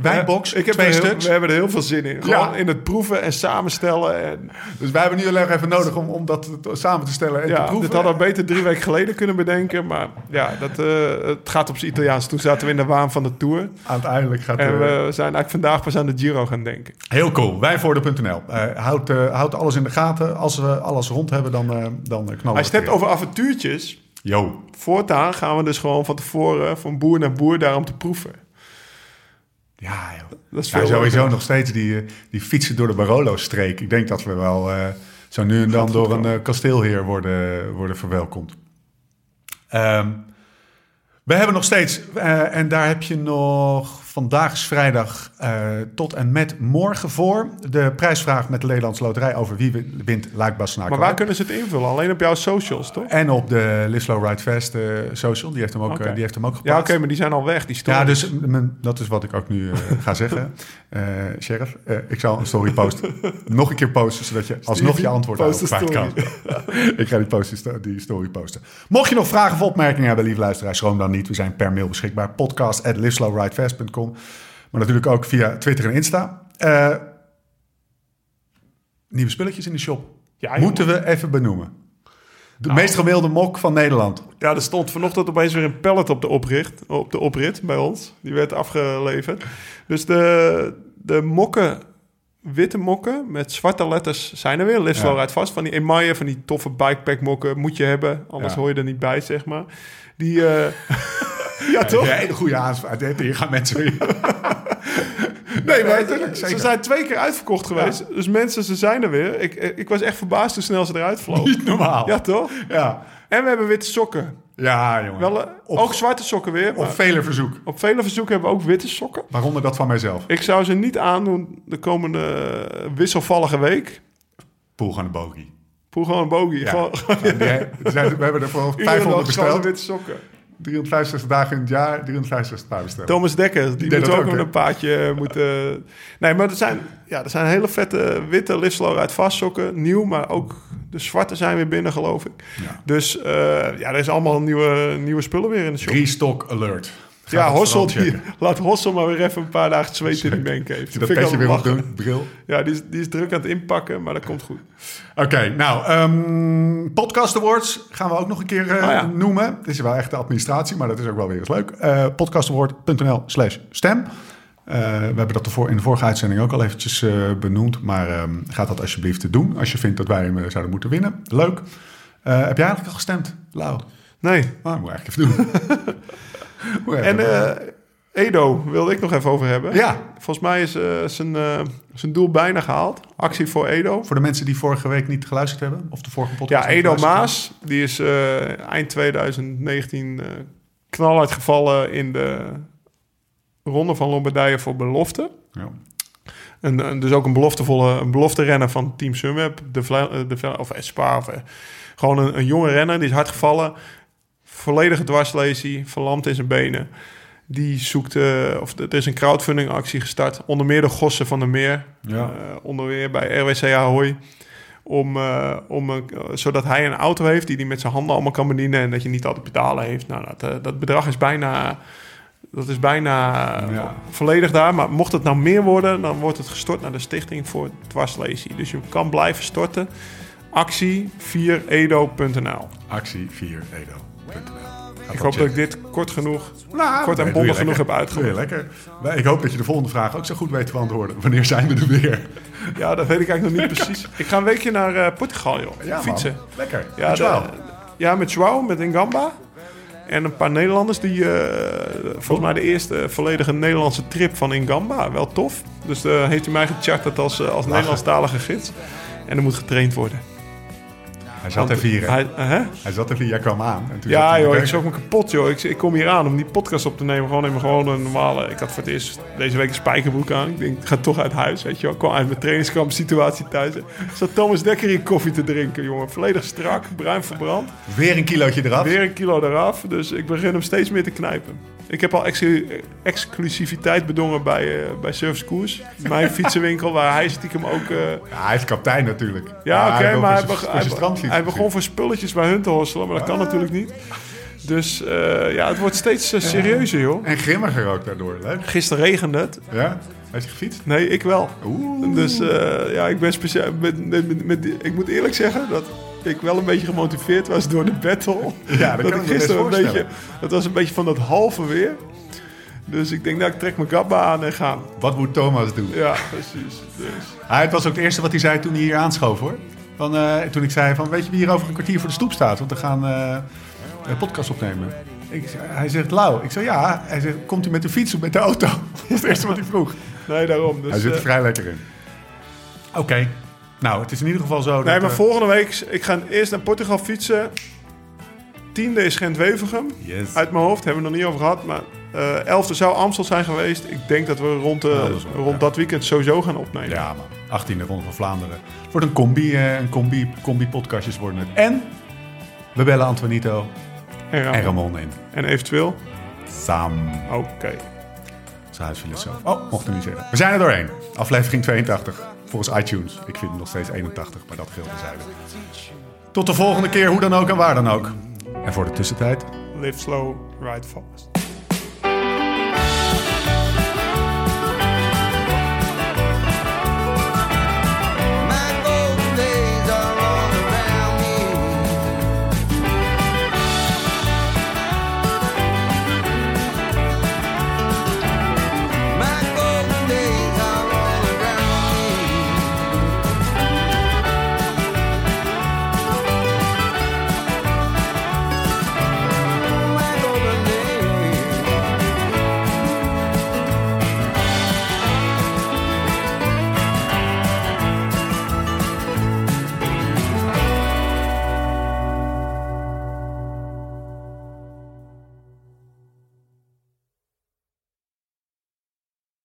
wijnbox. Ik heb twee er heel- stuks. we hebben er heel veel zin in. Gewoon Ja. in het proeven en samenstellen. En, Dus wij hebben nu alleen nog even nodig om, om dat te- samen te stellen en te ja, proeven. dit hadden we beter drie weken geleden kunnen bedenken. Maar ja, dat, eh, het gaat op zijn Italiaans. Toen zaten we in de waan van de Tour. Uiteindelijk gaat En eh, we zijn eigenlijk vandaag pas aan de Giro gaan denken. Heel cool. Wijnvoordeel.nl. Eh houd, eh, houd alles in de gaten. Als we alles rond hebben, dan, eh dan knallen hebt weer. over avontuurtjes... Yo. Voortaan gaan we dus gewoon van tevoren van boer naar boer daar om te proeven. Ja, joh. Dat is Ja, sowieso nog steeds die, eh, die fietsen door de Barolo-streek. Ik denk dat we wel eh, zo nu en dan door een eh, kasteelheer worden, worden verwelkomd. Ehm, we hebben nog steeds, en daar heb je nog vandaag is vrijdag eh, tot en met morgen voor de prijsvraag met de Nederlandse Loterij over wie win- wint Luik Bastenaken. Maar waar kunnen ze het invullen? Alleen op jouw socials, toch? En op de Lislo Ride Fest eh, social, die heeft hem ook, eh, die heeft hem ook Ja, geplaatst. oké, maar die zijn al weg, die stories. Ja, dus dat is wat ik ook nu ga zeggen. Sheriff, ik zal een story posten. Nog een keer posten, zodat je alsnog je antwoord daarop kwijt kan. ik ga die, posten, sto- die story posten. Mocht je nog vragen of opmerkingen hebben, lieve luisteraars, schroom dan niet. We zijn per mail beschikbaar. Podcast at Maar natuurlijk ook via Twitter en Insta. Eh, nieuwe spulletjes in de shop. Ja. Moeten we even benoemen. De meest gemilde mok van Nederland. Ja, er stond vanochtend opeens weer een pallet op de, opricht, op de oprit bij ons. Die werd afgeleverd. Dus de, de mokken, witte mokken met zwarte letters zijn er weer. Lift Ja. Slow Ride vast. Van die emaille, van die toffe bikepack mokken moet je hebben. Anders Ja. hoor je er niet bij, zeg maar. Die, eh, ja toch? Een hele goede aanspraak. Hier gaan mensen weer. nee, maar. Ze zijn twee keer uitverkocht geweest. Dus mensen, ze zijn er weer. Ik, ik was echt verbaasd hoe snel ze eruit vlogen. Niet normaal. Ja, toch? Ja, En we hebben witte sokken. ja jongen. Wel, eh, Op- ook zwarte sokken weer. Op vele verzoek. op vele verzoeken hebben we ook witte sokken. Waaronder dat van mijzelf. Ik zou ze niet aandoen de komende wisselvallige week. Poel gaan de bogie. Poel gewoon een bogie. Ja. Gewoon, Ja, we hebben er voor iedere 500 dag gewoon besteld. witte sokken. 365 dagen in het jaar, 365 paar besteld. Thomas Dekker, die deed moet ook ook, nog een paadje moeten... Nee, maar er zijn, ja, er zijn hele vette witte Live uit vastsokken. Nieuw, maar ook de zwarte zijn weer binnen, geloof ik. Ja. Dus eh, ja, er is allemaal nieuwe, nieuwe spullen weer in de shop. Restock alert. Ja, dat Hossel, die, laat Hossel maar weer even een paar dagen zweet in die heeft. Dat ik petje weer op lachen. doen, bril. Ja, die is, die is druk aan het inpakken, maar dat komt goed. Oké, nou, ehm, Podcast Awards gaan we ook nog een keer eh, ja. noemen. Het is wel echt de administratie, maar dat is ook wel weer eens leuk. Eh podcastaward.nl slash stem. Eh, we hebben dat in de vorige uitzending ook al eventjes benoemd. Maar ehm ga dat alsjeblieft doen als je vindt dat wij hem zouden moeten winnen. Leuk. Heb jij eigenlijk al gestemd, Lau? Nee. Oh, moet ik eigenlijk even doen. Ik En eh, Edo wilde ik nog even over hebben. ja, Volgens mij is eh, zijn, eh, zijn doel bijna gehaald. Actie voor Edo. voor de mensen die vorige week niet geluisterd hebben. Of de vorige podcast. Ja, Edo Maas. Die is eind 2019 eh knal uitgevallen in de ronde van Lombardije voor belofte. Ja. En, en dus ook een beloftevolle een belofte renner van Team Sunweb. De, of Spa. Of, eh, gewoon een, een jonge renner. Die is hard gevallen. Volledige dwarslesie. Verlamd in zijn benen. Die zoekt... eh, of er is een crowdfunding actie gestart. Onder meer de Gossen van der Meer. Ja. Eh, onder meer bij RWC Ahoy. Om, eh, om, zodat hij een auto heeft die hij met zijn handen allemaal kan bedienen. En dat je niet altijd pedalen heeft. Nou, dat, dat bedrag is bijna... Dat is bijna Ja. volledig daar. Maar mocht het nou meer worden, dan wordt het gestort naar de Stichting voor Dwarslesie. Dus je kan blijven storten. Actie 4edo.nl. Actie 4edo.nl. Ik hoop dat ik dit kort genoeg, Nou, kort en bondig genoeg heb uitgelegd. lekker. Ik hoop dat je de volgende vraag ook zo goed weet te beantwoorden. Wanneer zijn we er weer? Ja, dat weet ik eigenlijk nog niet precies. Ik ga een weekje naar eh, Portugal, joh. Ja, man. Fietsen. Lekker. Ja, Met de- jou. ja, met Joao, met Ngamba. En een paar Nederlanders die eh, volgens mij de eerste volledige Nederlandse trip van Ngamba. Wel tof. Dus eh, heeft hij mij gecharterd als, als Nederlandstalige gids. En er moet getraind worden. Hij zat hier. hè? Hij, hè? Hij zat even hier. Jij kwam aan. En toen Ja joh, ik schrok me kapot joh. Ik, ik kom hier aan om die podcast op te nemen. Gewoon in gewone normale... Ik had voor het eerst deze week een spijkerbroek aan. Ik denk, ik ga toch uit huis, weet je wel. Ik kwam uit mijn trainingskamp situatie thuis. Er Zat Thomas Dekker hier koffie te drinken, jongen. Volledig strak, bruin verbrand. Weer een kilootje eraf. Weer een kilo eraf. Dus ik begin hem steeds meer te knijpen. Ik heb al exclu- exclusiviteit bedongen bij, eh, bij Service Koers. Mijn fietsenwinkel, waar hij stiekem ook... eh, Ja, hij is kapitein natuurlijk. ja, oké, maar hij, beg- hij, begon voor spulletjes bij hun te hosselen, maar dat kan Ah. natuurlijk niet. Dus eh, ja, het wordt steeds serieuzer, joh. En grimmiger ook daardoor. Leuk. Gisteren regende het. Ja? Heeft je gefietst? Nee, ik wel. Oeh. Dus ja, ik ben speciaal. Met, met, met, met die- ik moet eerlijk zeggen dat ik wel een beetje gemotiveerd was door de battle. Ja, dat kan dat ik gisteren een beetje. Dat was een beetje van dat halve weer. Dus ik denk, nou, ik trek mijn gabba aan en gaan. Wat moet Thomas doen? Ja, precies. Dus. Hij, het was ook het eerste wat hij zei toen hij hier aanschoof hoor. Van, eh, toen ik zei van, weet je wie hier over een kwartier voor de stoep staat? Want we gaan eh, een podcast opnemen. Ik, hij zegt, Lau. Ik zeg, ja. Hij zegt, komt u met de fiets of met de auto? Dat is het eerste wat hij vroeg. Nee, daarom. Dus, hij zit er eh, vrij lekker in. Oké. Nou, het is in ieder geval zo dat... nee, maar eh, volgende week, ik ga eerst naar Portugal fietsen. Tiende is Gent-Wevergem. Yes. Uit mijn hoofd, hebben we het nog niet over gehad. Maar eh elfde zou Amstel zijn geweest. Ik denk dat we rond, dat wel, rond ja. dat weekend sowieso gaan opnemen. Ja, man. 18e Ronde van Vlaanderen. Het wordt een combi, eh, een combi, combi podcastjes worden het. En we bellen Antonito En, Ramon. en Ramon in. En eventueel? Sam. Oké. Zijn huisfilosoof. Oh, mocht ik niet zeggen. We zijn er doorheen. Aflevering 82. Volgens iTunes. Ik vind hem nog steeds 81, maar dat geldt zijde. Tot de volgende keer, hoe dan ook en waar dan ook. En voor de tussentijd. Live slow, ride fast.